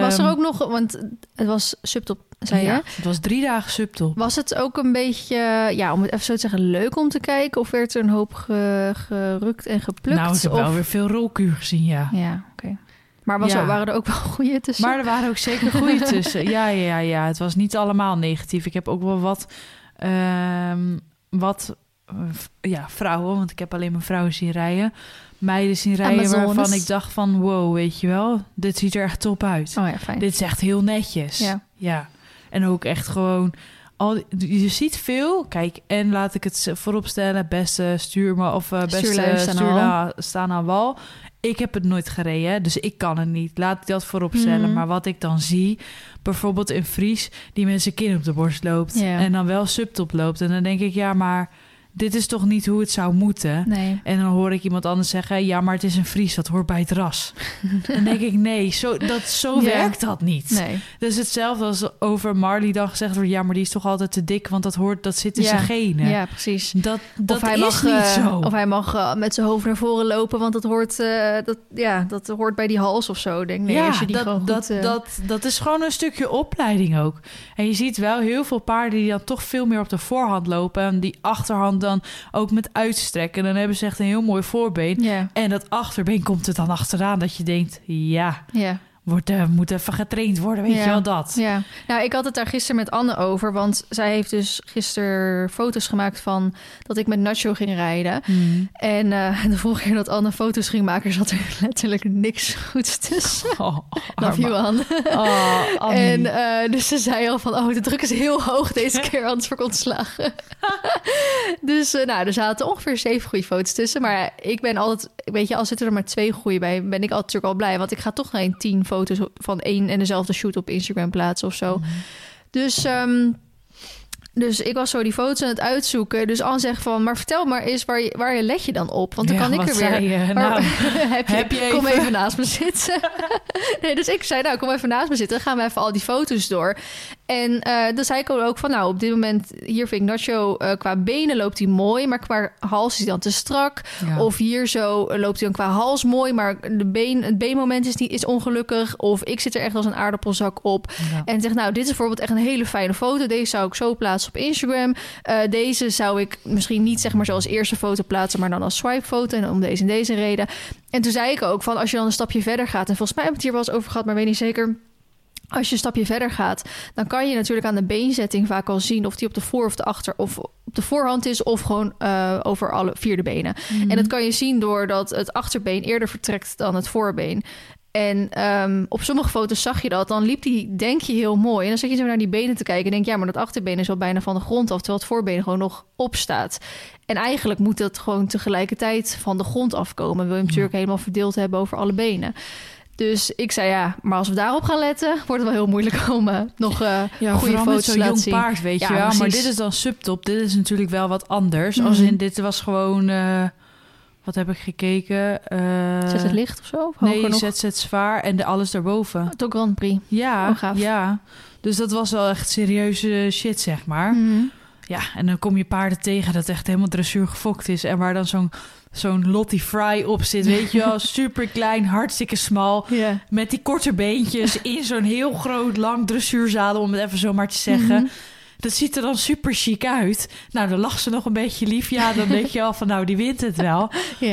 Was er
Ehm,
ook nog, want het was subtop, zei
ja,
je?
het was drie dagen subtop.
Was het ook een beetje, ja, om het even zo te zeggen, leuk om te kijken? Of werd er een hoop ge- gerukt en geplukt?
nou, ik heb
of...
wel weer veel rolkuur gezien, ja.
Ja, oké. Maar was
Ja.
er, waren er ook wel goede tussen?
Maar er waren ook zeker goede tussen. Ja, ja, ja. Het was niet allemaal negatief. Ik heb ook wel wat, ehm, wat ja, vrouwen, want ik heb alleen maar vrouwen zien rijden. Meiden zien rijden
Amazones.
waarvan ik dacht van... wow, weet je wel, dit ziet er echt top uit.
Oh ja, fijn.
Dit is echt heel netjes.
Ja.
ja. En ook echt gewoon... Al, je ziet veel. Kijk, en laat ik het voorop stellen. Beste stuurman of eh, beste
Stuurlui staan
aan wal. Ik heb het nooit gereden, dus ik kan het niet. Laat ik dat voorop stellen.
Mhm.
Maar wat ik dan zie, bijvoorbeeld in Fries... die met zijn kin op de borst loopt... En dan wel subtop loopt. En dan denk ik, ja, maar dit is toch niet hoe het zou moeten?
Nee.
En dan hoor ik iemand anders zeggen: Ja, maar het is een Fries, dat hoort bij het ras. dan denk ik: Nee, zo, dat, zo
Ja.
werkt dat niet.
Nee.
Dus hetzelfde als over Marley dan gezegd wordt: Ja, maar die is toch altijd te dik, want dat, hoort, dat zit in
Ja.
zijn genen.
Ja, precies.
Dat, dat
of hij
is
mag,
niet
eh,
zo.
Of hij mag eh, met zijn hoofd naar voren lopen, want dat hoort, eh, dat, ja, dat hoort bij die hals of zo. Denk ik. Nee,
ja,
als je die
dat,
gewoon goed,
dat, dat, dat is gewoon een stukje opleiding ook. En je ziet wel heel veel paarden die dan toch veel meer op de voorhand lopen. En die achterhand dan ook met uitstrekken. Dan hebben ze echt een heel mooi voorbeen.
Ja,
En dat achterbeen komt er dan achteraan dat je denkt... Ja,
ja.
Wordt, eh, moet even getraind worden, weet
Ja.
je wel dat.
Ja, nou, ik had het daar gisteren met Anne over. Want zij heeft dus gisteren foto's gemaakt van dat ik met Nacho ging rijden.
Hmm.
En eh, de vorige keer dat Anne foto's ging maken, zat er letterlijk niks goeds tussen.
Oh,
Love you, Anne.
Oh.
En eh, dus ze zei al van, oh, de druk is heel hoog deze keer, anders word ik ontslagen. dus nou, er zaten ongeveer zeven goede foto's tussen. Maar ik ben altijd, weet je, als zitten er maar twee goede bij, ben ik altijd natuurlijk al blij. Want ik ga toch geen tien foto's van één en dezelfde shoot op Instagram plaatsen of zo. Dus... ehm, dus ik was zo die foto's aan het uitzoeken. Dus Anne zegt van, maar vertel maar eens, waar, je, waar je let je dan op? Want dan
Ja,
kan ik er weer...
zei je?
Waar-
Nou,
heb je,
heb je
kom
even-
even naast me zitten. nee, dus ik zei, nou, kom even naast me zitten. Dan gaan we even al die foto's door. En eh dan zei ik ook van, nou, op dit moment... Hier vind ik Nacho, eh, qua benen loopt hij mooi... maar qua hals is hij dan te strak.
Ja.
Of hier zo eh, loopt hij dan qua hals mooi... maar de been, het beenmoment is, niet, is ongelukkig. Of ik zit er echt als een aardappelzak op.
Ja.
En zeg, nou, dit is bijvoorbeeld echt een hele fijne foto. Deze zou ik zo plaatsen op Instagram. Deze zou ik misschien niet zeg maar zoals eerste foto plaatsen, maar dan als swipe-foto. En om deze en deze reden. En toen zei ik ook van, als je dan een stapje verder gaat... en volgens mij hebben we het hier wel eens over gehad, maar weet niet zeker... Als je een stapje verder gaat, dan kan je natuurlijk aan de beenzetting vaak al zien of die op de voor of de achter of op de voorhand is of gewoon eh, over alle vier de benen.
Mhm.
En dat kan je zien doordat het achterbeen eerder vertrekt dan het voorbeen. En ehm, op sommige foto's zag je dat. Dan liep die, denk je, heel mooi. En dan zat je zo naar die benen te kijken. En denk, ja, maar dat achterbeen is al bijna van de grond af. Terwijl het voorbeen gewoon nog opstaat. En eigenlijk moet dat gewoon tegelijkertijd van de grond afkomen. Wil je hem natuurlijk helemaal verdeeld hebben over alle benen. Dus ik zei ja, maar als we daarop gaan letten, wordt het wel heel moeilijk om eh, nog eh
Ja,
goede foto's te laten
jong
zien.
paard, weet
Ja,
je wel. Maar dit is dan subtop. Dit is natuurlijk wel wat anders. Als
Mhm.
in, dit was gewoon... eh, wat heb ik gekeken?
Zet het licht of zo? Of
Nee,
nog?
zet zet zwaar en de alles daarboven.
Tot Grand Prix.
Ja,
Oh,
ja. Dus dat was wel echt serieuze shit, zeg maar.
Mhm.
Ja, en dan kom je paarden tegen dat echt helemaal dressuur gefokt is. En waar dan zo'n zo'n Lottie Fry op zit, weet je wel. Super klein, hartstikke smal. Met die korte beentjes in zo'n heel groot, lang dressuurzadel, om het even zo maar te zeggen.
Mhm.
Dat ziet er dan super chic uit. Nou, dan lacht ze nog een beetje lief. Ja, dan denk je al van, nou, die wint het wel.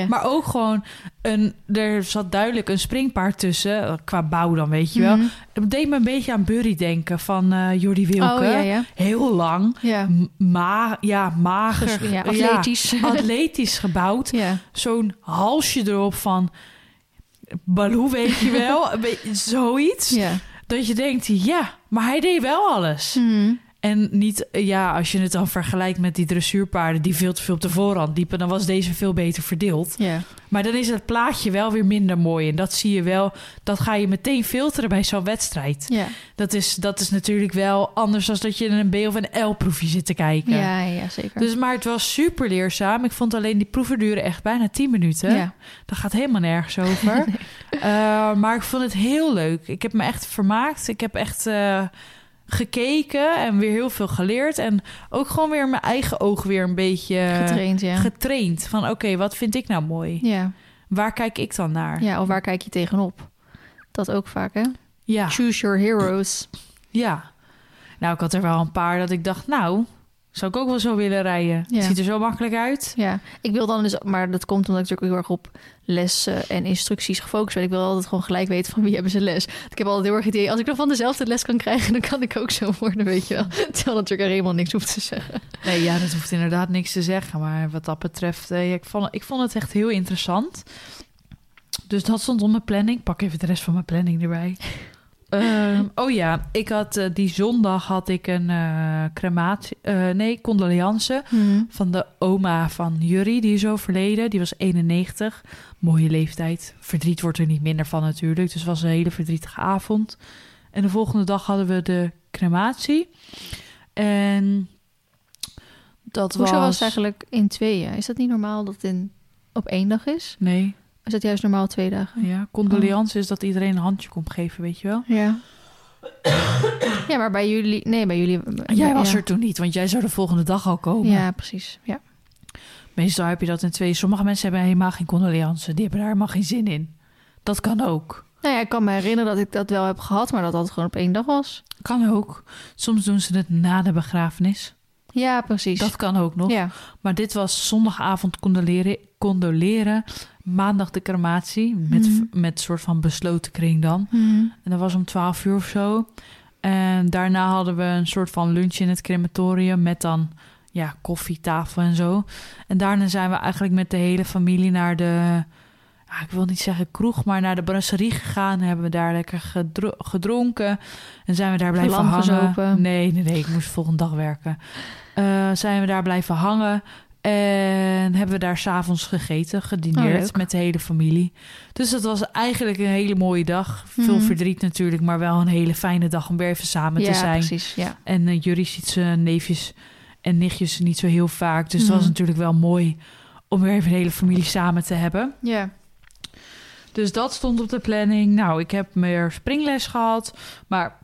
Maar ook gewoon, een, er zat duidelijk een springpaard tussen. Qua bouw dan, weet je wel.
Mhm.
Het deed me een beetje aan Burry denken van eh Jordi Wilke.
Oh, ja, ja.
Heel lang.
Ja.
Ma ja, mager.
Ja, atletisch.
Ja, atletisch gebouwd. Zo'n halsje erop van... Baloo, weet je wel. Zoiets. Dat je denkt, ja, maar hij deed wel alles.
Mhm.
En niet, ja, als je het dan vergelijkt met die dressuurpaarden... die veel te veel op de voorhand liepen... dan was deze veel beter verdeeld.
Ja.
Maar dan is het plaatje wel weer minder mooi. En dat zie je wel, dat ga je meteen filteren bij zo'n wedstrijd.
Ja.
Dat is, dat is natuurlijk wel anders dan dat je in een B of een L-proefje zit te kijken.
Ja, ja, zeker.
Dus, maar het was super leerzaam. Ik vond alleen die proeven duren echt bijna 10 minuten.
ja.
Dat gaat helemaal nergens over. Eh, maar ik vond het heel leuk. Ik heb me echt vermaakt. Ik heb echt eh, gekeken en weer heel veel geleerd. En ook gewoon weer mijn eigen oog weer een beetje
Getraind, ja.
getraind. Van oké, wat vind ik nou mooi?
ja.
Waar kijk ik dan naar?
Ja, of waar kijk je tegenop? Dat ook vaak, hè?
Ja.
Choose your heroes.
ja. Nou, ik had er wel een paar dat ik dacht, nou, zou ik ook wel zo willen rijden.
Ja.
Het ziet er zo makkelijk uit.
Ja, ik wil dan dus, maar dat komt omdat ik natuurlijk heel erg op lessen en instructies gefocust ben. Ik wil altijd gewoon gelijk weten van wie hebben ze les. Ik heb altijd heel erg het idee, als ik dan van dezelfde les kan krijgen, dan kan ik ook zo worden, weet je wel. Terwijl natuurlijk er helemaal niks hoeft te zeggen.
Nee, ja, dat hoeft inderdaad niks te zeggen. Maar wat dat betreft, eh, ik, vond, ik vond het echt heel interessant. Dus dat stond op mijn planning. Ik pak even de rest van mijn planning erbij. Ehm, oh ja, ik had eh, die zondag had ik een eh, crematie, eh, nee, condoleance van de oma van Jurrie, die is overleden. Die was 91, mooie leeftijd. Verdriet wordt er niet minder van natuurlijk, dus het was een hele verdrietige avond. En de volgende dag hadden we de crematie. En dat
Hoezo
was...
was eigenlijk in tweeën? Is dat niet normaal dat het in, op één dag is?
Nee,
Is dat juist normaal twee dagen?
ja, condoleance is dat iedereen een handje komt geven, weet je wel.
Ja. ja, maar bij jullie... Nee, bij jullie...
Jij was
ja.
er toen niet, want jij zou de volgende dag al komen.
Ja, precies. Ja.
Meestal heb je dat in twee. Sommige mensen hebben helemaal geen condoleance. Die hebben daar helemaal geen zin in. Dat kan ook.
Nou ja, ik kan me herinneren dat ik dat wel heb gehad, maar dat dat gewoon op één dag was.
Kan ook. Soms doen ze het na de begrafenis.
Ja, precies.
Dat kan ook nog.
Ja.
Maar dit was zondagavond condoleren. condoleren maandag de crematie. Met,
Mhm.
met soort van besloten kring dan. En dat was om 12 uur of zo. En daarna hadden we een soort van lunch in het crematorium. Met dan ja, koffie, tafel en zo. En daarna zijn we eigenlijk met de hele familie naar de... ja, ik wil niet zeggen kroeg, maar naar de brasserie gegaan. Hebben we daar lekker gedro- gedronken. En zijn we daar blijven hangen. Nee, nee, nee. Ik moest de volgende dag werken. Eh, zijn we daar blijven hangen. En hebben we daar s'avonds gegeten,
Oh,
gedineerd
leuk.
met de hele familie. Dus dat was eigenlijk een hele mooie dag. Veel
Mhm.
verdriet natuurlijk, maar wel een hele fijne dag om weer even samen
ja,
te zijn.
precies. Ja.
En uh, Jury ziet zijn neefjes en nichtjes niet zo heel vaak. Dus
Mhm.
het was natuurlijk wel mooi om weer even de hele familie samen te hebben.
ja.
Dus dat stond op de planning. Nou, ik heb meer springles gehad. Maar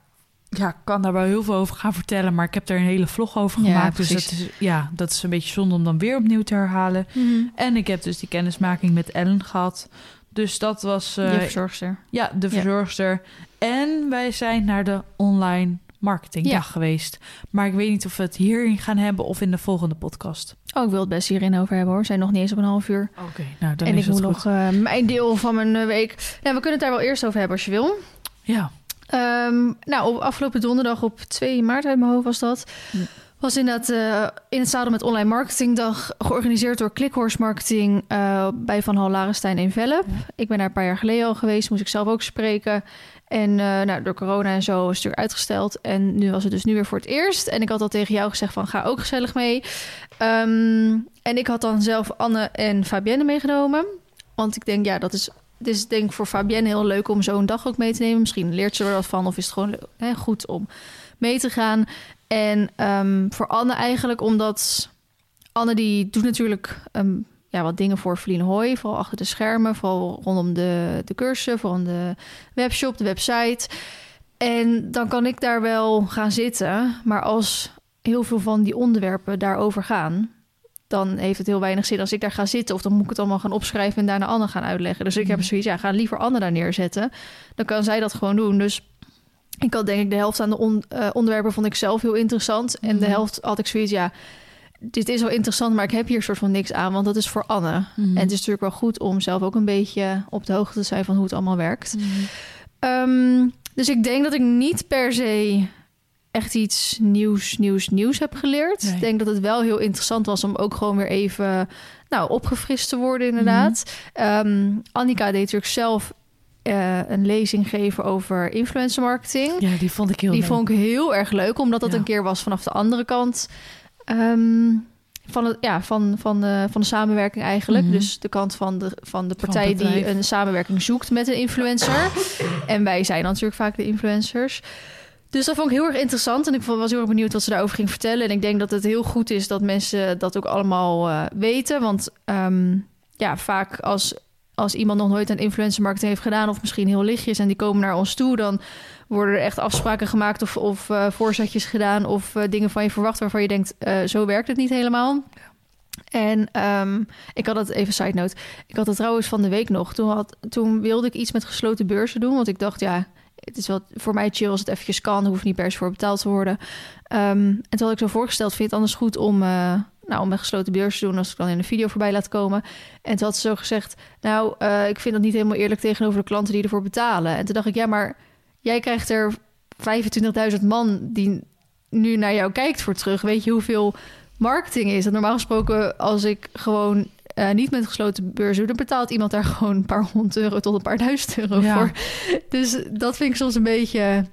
ja, ik kan daar wel heel veel over gaan vertellen. Maar ik heb er een hele vlog over
Ja,
gemaakt. dus dat
precies.
is, ja, dat is een beetje zonde om dan weer opnieuw te herhalen. En ik heb dus die kennismaking met Ellen gehad. Dus dat was eh,
Je verzorgster.
ja, de
Ja.
verzorgster. En wij zijn naar de online marketingdag
Ja.
geweest. Maar ik weet niet of we het hierin gaan hebben of in de volgende podcast.
Oh, ik wil het best hierin over hebben hoor. We zijn nog niet eens op een half uur.
Oké, nou dan
en
is
ik
het
moet
goed.
nog eh, mijn deel van mijn eh, week. Ja, we kunnen het daar wel eerst over hebben als je wil.
Ja,
Ehm, nou, op afgelopen donderdag op 2 maart uit mijn hoofd was dat. Was inderdaad eh in het zadel met online marketingdag georganiseerd door Clickhorse Marketing eh, bij Van Hal Larenstein in Velp.
Ja.
Ik ben daar een paar jaar geleden al geweest, moest ik zelf ook spreken. En eh, nou, door corona en zo is het natuurlijk uitgesteld. En nu was het dus nu weer voor het eerst. En ik had al tegen jou gezegd van ga ook gezellig mee. Ehm, en ik had dan zelf Anne en Fabienne meegenomen. Want ik denk, ja, dat is is denk voor Fabienne heel leuk om zo'n dag ook mee te nemen. Misschien leert ze er wat van of is het gewoon hè, goed om mee te gaan. En ehm, voor Anne eigenlijk omdat Anne die doet natuurlijk ehm, ja, wat dingen voor Verlien Hoy. Vooral achter de schermen, vooral rondom de, de cursussen, vooral de webshop, de website. En dan kan ik daar wel gaan zitten. Maar als heel veel van die onderwerpen daarover gaan dan heeft het heel weinig zin als ik daar ga zitten. Of dan moet ik het allemaal gaan opschrijven en daarna Anne gaan uitleggen. Dus ik heb
Mhm.
zoiets, ja, ga liever Anne daar neerzetten. Dan kan zij dat gewoon doen. Dus Ik had denk ik de helft aan de on- eh, onderwerpen vond ik zelf heel interessant. En de
Mhm.
helft had ik zoiets, ja, dit is wel interessant, maar ik heb hier soort van niks aan, want dat is voor Anne.
Mhm.
En het is natuurlijk wel goed om zelf ook een beetje op de hoogte te zijn van hoe het allemaal werkt. Ehm, dus ik denk dat ik niet per se echt iets nieuws, nieuws, nieuws heb geleerd.
Nee.
Ik denk dat het wel heel interessant was om ook gewoon weer even nou, opgefrist te worden, inderdaad. Ehm, Annika deed natuurlijk zelf eh, een lezing geven over influencer marketing.
Ja, die vond ik heel
Die
leuk.
vond ik heel erg leuk, omdat dat
Ja.
een keer was vanaf de andere kant. ehm, van, het, ja, van, van, de, van de samenwerking eigenlijk.
Mhm.
Dus de kant van de, van de partij die een samenwerking zoekt met een influencer. En wij zijn natuurlijk vaak de influencers. Dus dat vond ik heel erg interessant. En ik was heel erg benieuwd wat ze daarover ging vertellen. En ik denk dat het heel goed is dat mensen dat ook allemaal eh, weten. Want ehm, ja, vaak als, als iemand nog nooit aan influencer marketing heeft gedaan... of misschien heel lichtjes en die komen naar ons toe... dan worden er echt afspraken gemaakt of, of eh, voorzetjes gedaan... of eh, dingen van je verwacht waarvan je denkt... zo werkt het niet helemaal. En ehm, ik had het even side note. Ik had het trouwens van de week nog. Toen, had, toen wilde ik iets met gesloten beurzen doen. Want ik dacht, ja, het is wel voor mij chill als het eventjes kan. Hoeft niet per se voor betaald te worden. Ehm, en toen had ik zo voorgesteld, vind het anders goed om, eh, nou, om een gesloten beurs te doen... als ik dan in een video voorbij laat komen. En toen had ze zo gezegd, nou, eh, ik vind dat niet helemaal eerlijk tegenover de klanten die ervoor betalen. En toen dacht ik, ja, maar jij krijgt er 25.000 man die nu naar jou kijkt voor terug. Weet je hoeveel marketing is? En normaal gesproken, als ik gewoon eh, niet met gesloten beurs dan betaalt iemand daar gewoon een paar honderd euro tot een paar duizend euro
Ja.
voor. Dus dat vind ik soms een beetje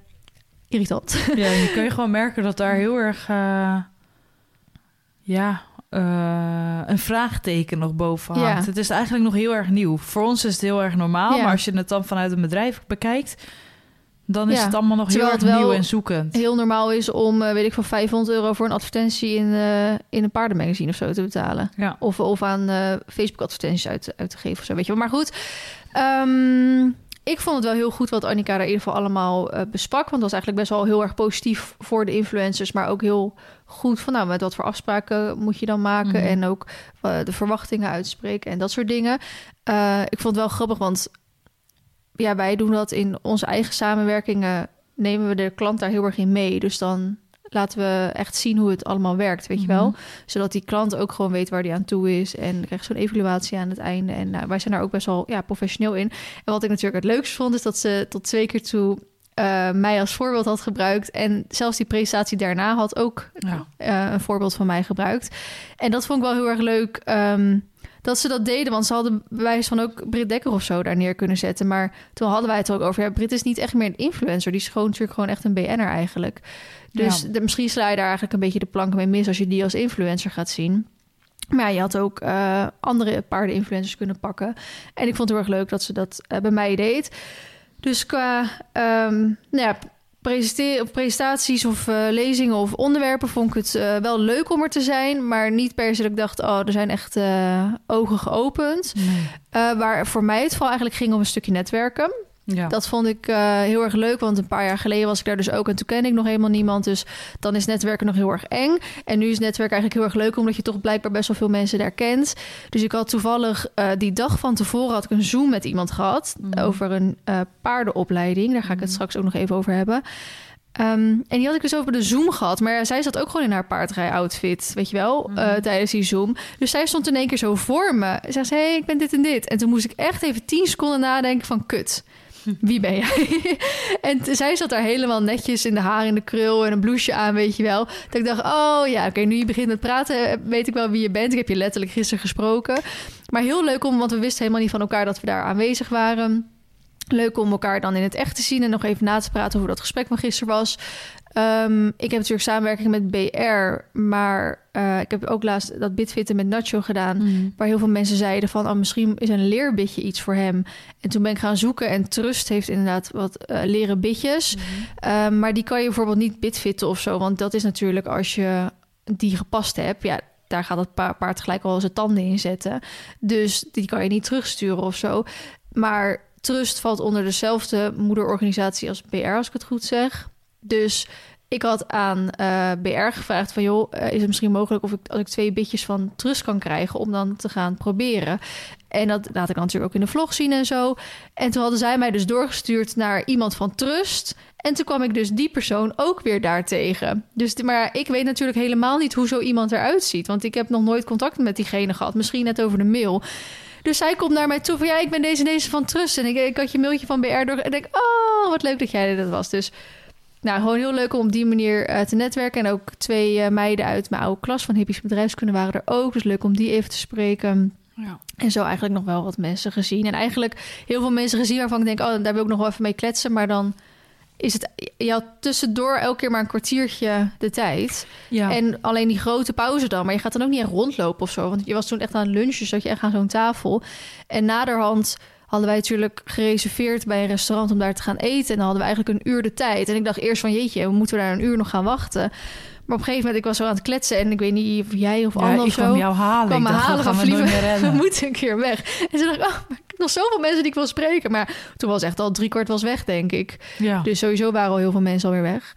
irritant.
Ja, je kun je gewoon merken dat daar heel erg... eh, ja, eh, een vraagteken nog boven hangt.
Ja.
Het is eigenlijk nog heel erg nieuw. Voor ons is het heel erg normaal.
Ja.
Maar als je het dan vanuit een bedrijf bekijkt... dan is
Ja.
het allemaal nog heel erg nieuw en zoekend.
Heel normaal is om, eh, weet ik van 500 euro voor een advertentie in, eh, in een paardenmagazine of zo te betalen.
Ja.
Of, of aan eh, Facebook advertenties uit, uit te geven of zo, weet je wel. Maar goed, ehm, ik vond het wel heel goed wat Annika daar in ieder geval allemaal eh, besprak. Want dat was eigenlijk best wel heel erg positief voor de influencers. Maar ook heel goed van, nou, met wat voor afspraken moet je dan maken?
Mhm.
En ook de verwachtingen uitspreken en dat soort dingen. Ik vond het wel grappig, want ja, wij doen dat in onze eigen samenwerkingen. Nemen we de klant daar heel erg in mee. Dus dan laten we echt zien hoe het allemaal werkt, weet je wel.
Mhm.
Zodat die klant ook gewoon weet waar die aan toe is. En krijgt zo'n evaluatie aan het einde. En nou, wij zijn daar ook best wel ja, professioneel in. En wat ik natuurlijk het leukste vond, is dat ze tot twee keer toe eh, mij als voorbeeld had gebruikt. En zelfs die presentatie daarna had ook
Ja.
eh, een voorbeeld van mij gebruikt. En dat vond ik wel heel erg leuk. ehm, dat ze dat deden, want ze hadden bewijs van ook Britt Dekker of zo daar neer kunnen zetten. Maar toen hadden wij het er ook over. Ja, Britt is niet echt meer een influencer. Die is gewoon natuurlijk gewoon echt een BN'er eigenlijk. Dus
Ja.
de, misschien sla je daar eigenlijk een beetje de plank mee mis als je die als influencer gaat zien. Maar ja, je had ook eh, andere paardeninfluencers kunnen pakken. En ik vond het heel erg leuk dat ze dat eh, bij mij deed. Dus qua ehm, nou ja, presentaties of eh, lezingen of onderwerpen vond ik het eh, wel leuk om er te zijn. Maar niet per se dat ik dacht, oh, er zijn echt eh, ogen geopend.
Nee.
Waar voor mij het vooral eigenlijk ging om een stukje netwerken.
Ja.
Dat vond ik eh, heel erg leuk, want een paar jaar geleden was ik daar dus ook en toen kende ik nog helemaal niemand. Dus dan is netwerken nog heel erg eng. En nu is netwerken eigenlijk heel erg leuk, omdat je toch blijkbaar best wel veel mensen daar kent. Dus ik had toevallig eh, die dag van tevoren had ik een Zoom met iemand gehad
Mhm.
over een eh, paardenopleiding. Daar ga ik het
Mhm.
straks ook nog even over hebben. Ehm, en die had ik dus over de Zoom gehad. Maar zij zat ook gewoon in haar paardrij-outfit, weet je wel,
Mhm.
tijdens die Zoom. Dus zij stond in één keer zo voor me. Ze zei, hey, ik ben dit en dit. En toen moest ik echt even tien seconden nadenken van, kut, wie ben jij? en zij zat daar helemaal netjes in de haar in de krul en een blouseje aan, weet je wel. Dat ik dacht, oh ja, oké, nu je begint met praten, eh, weet ik wel wie je bent. Ik heb je letterlijk gisteren gesproken. Maar heel leuk om, want we wisten helemaal niet van elkaar dat we daar aanwezig waren. Leuk om elkaar dan in het echt te zien en nog even na te praten hoe dat gesprek van gisteren was. Ehm, ik heb natuurlijk samenwerking met BR, maar eh, ik heb ook laatst dat bitfitten met Nacho gedaan.
Mhm.
Waar heel veel mensen zeiden van oh, misschien is een leerbitje iets voor hem. En toen ben ik gaan zoeken en Trust heeft inderdaad wat eh, leren bitjes. Ehm, maar die kan je bijvoorbeeld niet bitfitten of zo. Want dat is natuurlijk als je die gepast hebt. Ja, daar gaat het pa- paard gelijk al zijn tanden in zetten. Dus die kan je niet terugsturen of zo. Maar Trust valt onder dezelfde moederorganisatie als BR, als ik het goed zeg. Dus ik had aan eh, BR gevraagd van... joh, eh, is het misschien mogelijk of ik, als ik twee bitjes van Trust kan krijgen... om dan te gaan proberen. En dat laat ik dan natuurlijk ook in de vlog zien en zo. En toen hadden zij mij dus doorgestuurd naar iemand van Trust... En toen kwam ik dus die persoon ook weer daar tegen. Dus, maar ik weet natuurlijk helemaal niet hoe zo iemand eruit ziet. Want ik heb nog nooit contact met diegene gehad. Misschien net over de mail. Dus hij komt naar mij toe van... ja, ik ben deze en deze van Trust. En ik, ik had je mailtje van BR door... En ik denk, oh, wat leuk dat jij dat was. Dus nou, gewoon heel leuk om op die manier uh, te netwerken. En ook twee uh, meiden uit mijn oude klas van Hippies Bedrijfskunde waren er ook. Dus leuk om die even te spreken. Ja. En zo eigenlijk nog wel wat mensen gezien. En eigenlijk heel veel mensen gezien waarvan ik denk... oh, daar wil ik nog wel even mee kletsen. Maar dan is het... Je had tussendoor elke keer maar een kwartiertje de tijd. Ja. En alleen die grote pauze dan. Maar je gaat dan ook niet echt rondlopen of zo. Want je was toen echt aan het lunchen. Zat je echt aan zo'n tafel. En naderhand hadden wij natuurlijk gereserveerd bij een restaurant om daar te gaan eten. En dan hadden we eigenlijk een uur de tijd. En ik dacht eerst van jeetje, we moeten daar een uur nog gaan wachten. Maar op een gegeven moment, ik was zo aan het kletsen en ik weet niet of jij of ja, of zo.
kwam jou halen.
Kwam
me
halen
van
vliegen. We moeten een keer weg. En toen dacht ik, oh, ik nog zoveel mensen die ik wil spreken. Maar toen was echt al drie kwart was weg, denk ik. Ja. Dus sowieso waren al heel veel mensen alweer weg.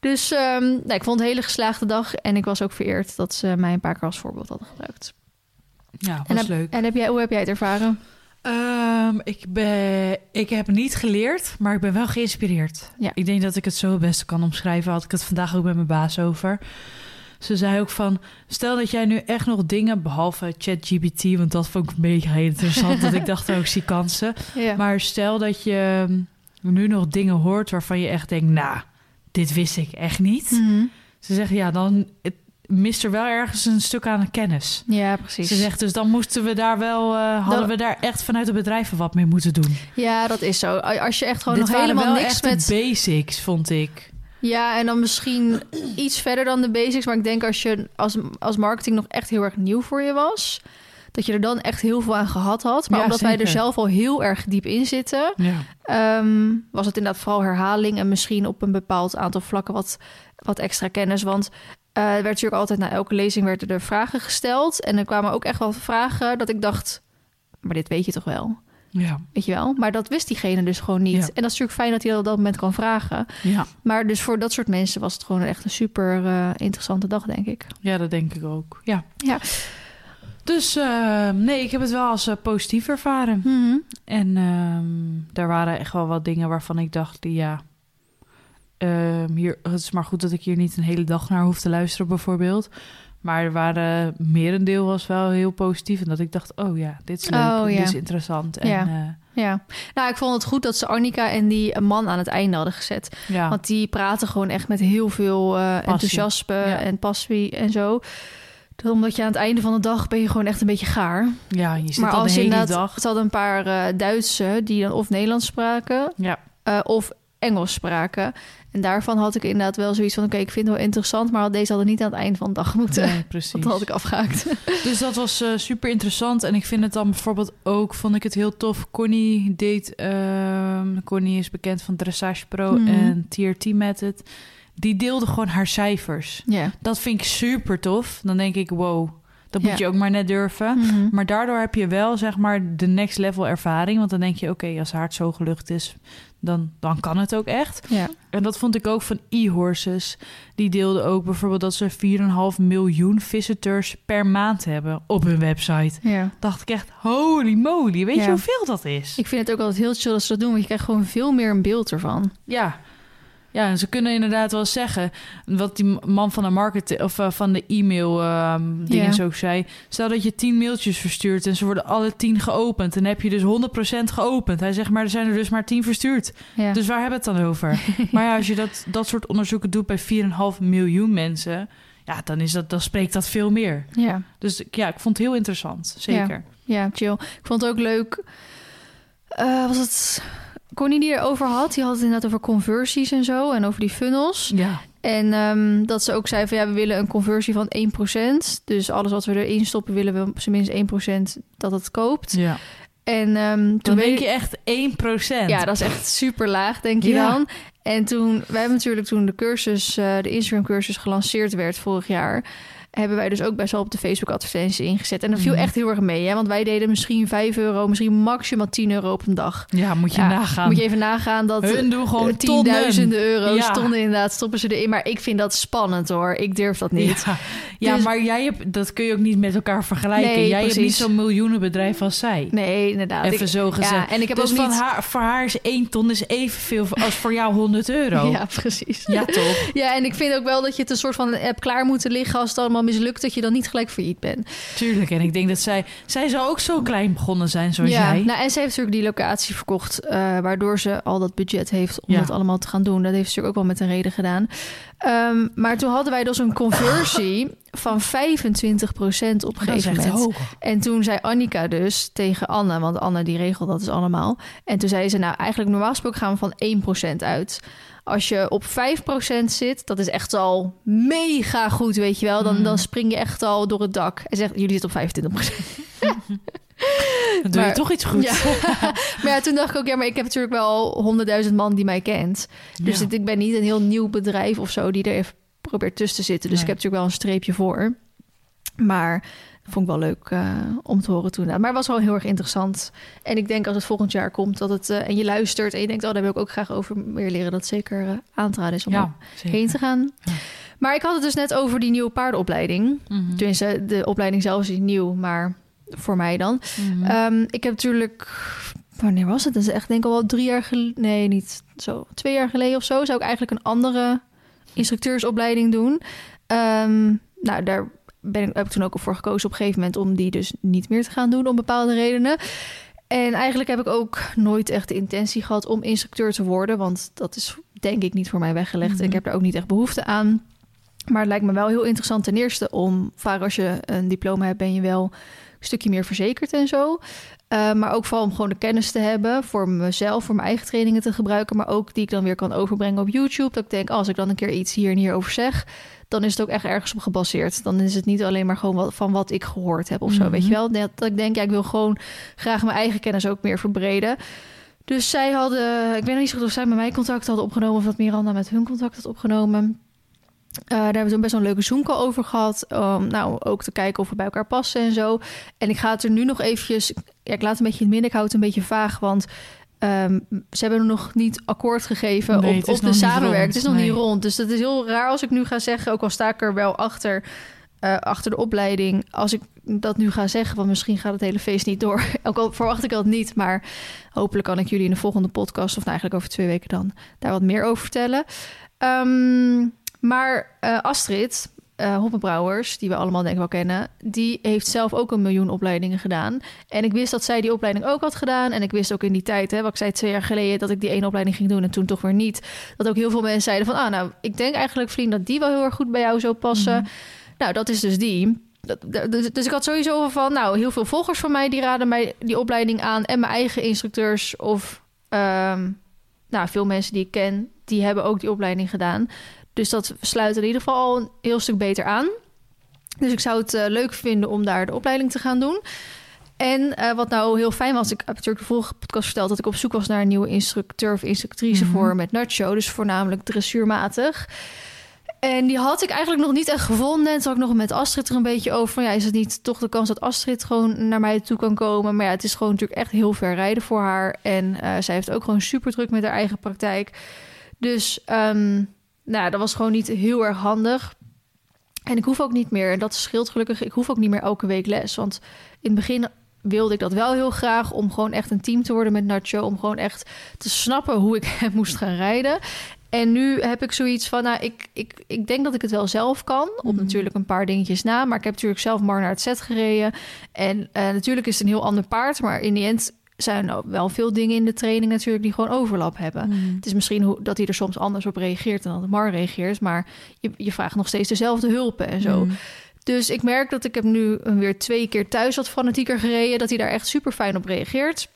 Dus um, nou, ik vond het een hele geslaagde dag. En ik was ook vereerd dat ze mij een paar keer als voorbeeld hadden gebruikt.
Ja, was
en
leuk.
En heb jij, hoe heb jij het ervaren?
Um, ik, ben, ik heb niet geleerd, maar ik ben wel geïnspireerd. Ja. Ik denk dat ik het zo het beste kan omschrijven. Had ik het vandaag ook met mijn baas over. Ze zei ook van, stel dat jij nu echt nog dingen, behalve ChatGPT, want dat vond ik mega interessant, dat ik dacht, ook oh, zie kansen. Ja. Maar stel dat je nu nog dingen hoort waarvan je echt denkt, nou, dit wist ik echt niet. Mm -hmm. Ze zeggen, ja, dan mist er wel ergens een stuk aan kennis.
Ja, precies.
Ze zegt dus dan moesten we daar wel, uh, hadden we daar echt vanuit de bedrijven wat mee moeten doen.
Ja, dat is zo. Als je echt gewoon Dit nog helemaal niks met
basics, vond ik.
Ja, en dan misschien iets verder dan de basics. Maar ik denk als je als, als marketing nog echt heel erg nieuw voor je was, dat je er dan echt heel veel aan gehad had. Maar omdat wij er zelf al heel erg diep in zitten, ja. um, was het inderdaad vooral herhaling en misschien op een bepaald aantal vlakken wat, wat extra kennis. Want uh, er werd natuurlijk altijd na elke lezing werden er vragen gesteld. En er kwamen ook echt wel vragen dat ik dacht... maar dit weet je toch wel? Ja. Weet je wel? Maar dat wist diegene dus gewoon niet. En dat is natuurlijk fijn dat hij dat op dat moment kan vragen. Ja. Maar dus voor dat soort mensen was het gewoon echt een super uh, interessante dag, denk ik.
Ja, dat denk ik ook. Ja. ja. Dus uh, nee, ik heb het wel als uh, positief ervaren. Mm -hmm. En um, daar waren echt wel wat dingen waarvan ik dacht... ja, Um, hier, het is maar goed dat ik hier niet een hele dag naar hoef te luisteren, bijvoorbeeld. Maar er waren merendeel was wel heel positief. En dat ik dacht, oh ja, dit is leuk, oh, ja. dit is interessant. En,
ja. Uh, ja, nou, ik vond het goed dat ze Annika en die man aan het einde hadden gezet. Ja. Want die praten gewoon echt met heel veel uh, enthousiasme ja. en passie en zo. Omdat je aan het einde van de dag ben je gewoon echt een beetje gaar.
Ja, je zit maar als de hele dag.
Het hadden een paar uh, Duitse die dan of Nederlands spraken... Ja. of Engels spraken. En daarvan had ik inderdaad wel zoiets van... oké, ik vind het wel interessant... maar deze hadden niet aan het eind van de dag moeten. Nee, precies. Dat had ik afgehaakt.
Dus dat was uh, super interessant. En ik vind het dan bijvoorbeeld ook... vond ik het heel tof. Connie deed... Uh, Connie is bekend van Dressage Pro mm. en TRT Method. Die deelde gewoon haar cijfers. Ja. Dat vind ik super tof. Dan denk ik, wow... Dat moet je ook maar net durven. Mm -hmm. Maar daardoor heb je wel, zeg maar, de next level ervaring. Want dan denk je, oké, okay, als haar zo gelukt is, dan, dan kan het ook echt. Ja. En dat vond ik ook van e-horses. Die deelden ook bijvoorbeeld dat ze 4,5 miljoen visitors per maand hebben op hun website. Ja. Dacht ik echt, holy moly, weet je hoeveel dat is?
Ik vind het ook altijd heel chill dat ze dat doen, want je krijgt gewoon veel meer een beeld ervan.
Ja, ja, en ze kunnen inderdaad wel zeggen wat die man van de market of uh, van de e-mail uh, dingen yeah. zo zei. Stel dat je tien mailtjes verstuurt en ze worden alle tien geopend. En heb je dus 100% geopend. Hij zegt, maar er zijn er dus maar tien verstuurd. Ja. Dus waar hebben we het dan over? maar ja, als je dat, dat soort onderzoeken doet bij 4,5 miljoen mensen, ja, dan, is dat, dan spreekt dat veel meer. Ja. Dus ja, ik vond het heel interessant. Zeker.
Ja, ja chill. Ik vond het ook leuk. Uh, was het Connie die erover had, die had het inderdaad over conversies en zo en over die funnels. Ja. En um, dat ze ook zei van ja, we willen een conversie van 1%. Dus alles wat we erin stoppen, willen we op zijn minst 1% dat het koopt. Ja. En um, toen
denk je echt 1%.
Ja, dat is echt super laag, denk je ja. dan. En toen, wij hebben natuurlijk toen de cursus, uh, de Instagram cursus gelanceerd werd vorig jaar. Hebben wij dus ook best wel op de Facebook-advertenties ingezet. En dat viel
Mhm.
echt heel erg mee, hè? want wij deden misschien 5 euro, misschien maximaal 10 euro op een dag.
Ja, moet je
Ja,
nagaan.
Moet je even nagaan dat
Hun doen gewoon
eh, tienduizenden euro's
Ja.
stonden inderdaad, stoppen ze erin. Maar ik vind dat spannend hoor. Ik durf dat niet.
Ja, ja
Dus-
maar jij hebt, dat kun je ook niet met elkaar vergelijken.
Nee,
jij hebt niet
precies.
zo'n miljoenenbedrijf als zij.
Nee, inderdaad.
Even
Ik-
zo gezegd.
Ja, en ik heb
dus
ook
van
niet...
haar, voor haar is één ton is evenveel als voor jou 100 euro.
Ja, precies.
Ja, toch?
Ja, en ik vind ook wel dat je het een soort van hebt klaar moeten liggen als het allemaal mislukt, dat je dan niet gelijk failliet bent.
Tuurlijk. En ik denk dat zij... Zij zou ook zo klein begonnen zijn zoals
ja,
jij.
nou, en ze heeft natuurlijk die locatie verkocht, eh, waardoor ze al dat budget heeft om
Ja.
dat allemaal te gaan doen. Dat heeft ze natuurlijk ook wel met een reden gedaan. Ehm, maar toen hadden wij dus een conversie van 25% op een
is
gegeven moment. En toen zei Annika dus tegen Anne, want Anne die regelt dat dus allemaal. En toen zei ze, nou eigenlijk normaal gesproken gaan we van 1% uit. Als je op 5% zit, dat is echt al mega goed, weet je wel. Dan,
Mm.
dan spring je echt al door het dak. En zegt, jullie zitten op 25%.
Dan doe
Maar-
je toch iets goed.
Ja. maar ja, toen dacht ik ook, ja, maar ik heb natuurlijk wel 100.000 man die mij kent. Dus
Ja.
ik ben niet een heel nieuw bedrijf of zo die er even probeert tussen te zitten. Dus
Nee.
ik heb natuurlijk wel een streepje voor. Maar dat vond ik wel leuk eh, om te horen toen. Maar het was wel heel erg interessant. En ik denk als het volgend jaar komt dat het... eh, en je luistert en je denkt, oh, daar wil ik ook graag over meer leren. Dat zeker eh, aan te raden is om
Ja,
heen te gaan.
Ja.
Maar ik had het dus net over die nieuwe paardenopleiding.
Mhm.
Tenminste, de opleiding zelf is niet nieuw, maar voor mij dan.
Mhm.
Ehm, ik heb natuurlijk. Wanneer was het? Dat is echt denk ik al wel drie jaar geleden. Nee, niet zo. Twee jaar geleden of zo zou ik eigenlijk een andere instructeursopleiding doen. Ehm, nou, daar ben ik, heb ik toen ook voor gekozen op een gegeven moment om die dus niet meer te gaan doen om bepaalde redenen. En eigenlijk heb ik ook nooit echt de intentie gehad om instructeur te worden, want dat is denk ik niet voor mij weggelegd.
Mhm.
Ik heb daar ook niet echt behoefte aan. Maar het lijkt me wel heel interessant ten eerste om, vaak als je een diploma hebt, ben je wel stukje meer verzekerd en zo. Uh, maar ook vooral om gewoon de kennis te hebben voor mezelf, voor mijn eigen trainingen te gebruiken. Maar ook die ik dan weer kan overbrengen op YouTube. Dat ik denk, als ik dan een keer iets hier en hier over zeg, dan is het ook echt ergens op gebaseerd. Dan is het niet alleen maar gewoon wat, van wat ik gehoord heb of zo,
Mhm.
weet je wel. Dat, dat ik denk, ja, ik wil gewoon graag mijn eigen kennis ook meer verbreden. Dus zij hadden, ik weet nog niet zo goed of zij met mij contact hadden opgenomen of dat Miranda met hun contact had opgenomen. Uh, daar hebben we toen best wel een leuke Zoom-call over gehad. Um, nou, ook te kijken of we bij elkaar passen en zo. En ik ga het er nu nog eventjes... Ja, ik laat het een beetje in het midden. Ik hou het een beetje vaag, want... Um, ze hebben nog niet akkoord gegeven
Nee,
op, op de samenwerking. Het is nog
nee.
niet rond. Dus dat is heel raar als ik nu ga zeggen... ook al sta ik er wel achter, uh, achter de opleiding... als ik dat nu ga zeggen, want misschien gaat het hele feest niet door. ook al verwacht ik dat niet, maar hopelijk kan ik jullie in de volgende podcast... of nou eigenlijk over twee weken dan, daar wat meer over vertellen. Um, maar uh, Astrid, uh, Hoppenbrouwers, die we allemaal denk ik wel kennen... die heeft zelf ook een miljoen opleidingen gedaan. En ik wist dat zij die opleiding ook had gedaan. En ik wist ook in die tijd, hè, wat ik zei twee jaar geleden... dat ik die ene opleiding ging doen en toen toch weer niet. Dat ook heel veel mensen zeiden van... ah, nou, ik denk eigenlijk, vriend, dat die wel heel erg goed bij jou zou passen. Mm -hmm. Nou, dat is dus die... Dus, dus ik had sowieso van, nou, heel veel volgers van mij... die raden mij die opleiding aan... en mijn eigen instructeurs of... Um, nou, veel mensen die ik ken... die hebben ook die opleiding gedaan... Dus dat sluit in ieder geval al een heel stuk beter aan. Dus ik zou het uh, leuk vinden om daar de opleiding te gaan doen. En uh, wat nou heel fijn was, ik heb natuurlijk de vorige podcast verteld dat ik op zoek was naar een nieuwe instructeur of instructrice
Mhm.
mm -hmm. voor met Nacho, dus voornamelijk dressuurmatig. En die had ik eigenlijk nog niet echt gevonden. En toen had ik nog met Astrid er een beetje over. Van ja, is het niet toch de kans dat Astrid gewoon naar mij toe kan komen? Maar ja, het is gewoon natuurlijk echt heel ver rijden voor haar. En uh, zij heeft ook gewoon super druk met haar eigen praktijk. Dus um, nou, dat was gewoon niet heel erg handig. En ik hoef ook niet meer, en dat scheelt gelukkig, ik hoef ook niet meer elke week les. Want in het begin wilde ik dat wel heel graag om gewoon echt een team te worden met Nacho. Om gewoon echt te snappen hoe ik hem moest gaan rijden. En nu heb ik zoiets van, nou, ik, ik, ik denk dat ik het wel zelf kan. Op
Mhm.
natuurlijk een paar dingetjes na. Maar ik heb natuurlijk zelf maar naar het set gereden. En uh, natuurlijk is het een heel ander paard. Maar in die end zijn wel veel dingen in de training natuurlijk die gewoon overlap hebben.
Mm.
Het is misschien hoe, dat hij er soms anders op reageert dan dat Mar reageert. Maar je, je vraagt nog steeds dezelfde hulpen en zo.
Mm.
Dus ik merk dat ik heb nu weer twee keer thuis wat fanatieker gereden. Dat hij daar echt super fijn op reageert.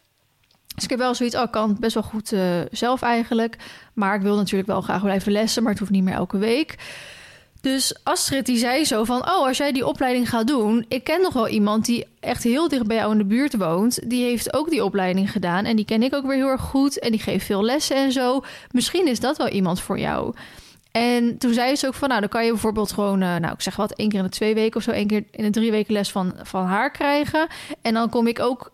Dus ik heb wel zoiets, oh, ik kan best wel goed uh, zelf eigenlijk. Maar ik wil natuurlijk wel graag blijven lessen, maar het hoeft niet meer elke week. Dus Astrid die zei zo van, oh, als jij die opleiding gaat doen... ik ken nog wel iemand die echt heel dicht bij jou in de buurt woont. Die heeft ook die opleiding gedaan en die ken ik ook weer heel erg goed. En die geeft veel lessen en zo. Misschien is dat wel iemand voor jou. En toen zei ze ook van, nou, dan kan je bijvoorbeeld gewoon, eh, nou, ik zeg wat, één keer in de twee weken of zo, één keer in de drie weken les van, van haar krijgen. En dan kom ik ook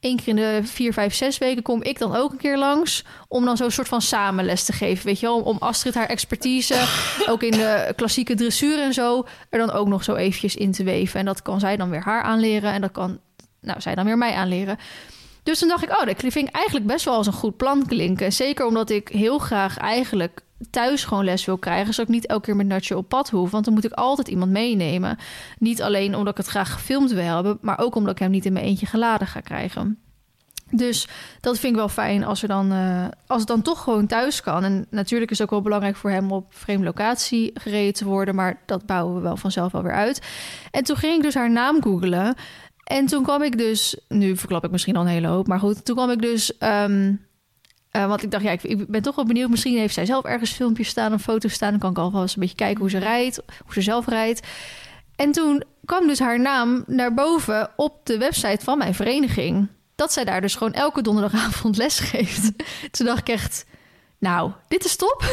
één keer in de vier, vijf, zes weken kom ik dan ook een keer langs om dan zo'n soort van samenles te geven, weet je wel, om Astrid haar expertise, ook in de klassieke dressuur en zo, er dan ook nog zo eventjes in te weven. En dat kan zij dan weer haar aanleren en dat kan, nou, zij dan weer mij aanleren. Dus toen dacht ik, oh, dat vind ik eigenlijk best wel als een goed plan klinken. Zeker omdat ik heel graag eigenlijk thuis gewoon les wil krijgen, zodat ik niet elke keer met Natje op pad hoef. Want dan moet ik altijd iemand meenemen. Niet alleen omdat ik het graag gefilmd wil hebben, maar ook omdat ik hem niet in mijn eentje geladen ga krijgen. Dus dat vind ik wel fijn als, er dan, uh, als het dan toch gewoon thuis kan. En natuurlijk is het ook wel belangrijk voor hem op vreemde locatie gereden te worden. Maar dat bouwen we wel vanzelf wel weer uit. En toen ging ik dus haar naam googelen. En toen kwam ik dus, nu verklap ik misschien al een hele hoop, maar goed, toen kwam ik dus, um, want ik dacht, ja, ik, ben toch wel benieuwd, misschien heeft zij zelf ergens filmpjes staan, een foto staan, dan kan ik alvast een beetje kijken hoe ze rijdt, hoe ze zelf rijdt. En toen kwam dus haar naam naar boven op de website van mijn vereniging. Dat zij daar dus gewoon elke donderdagavond les geeft. toen dacht ik echt, nou, dit is top.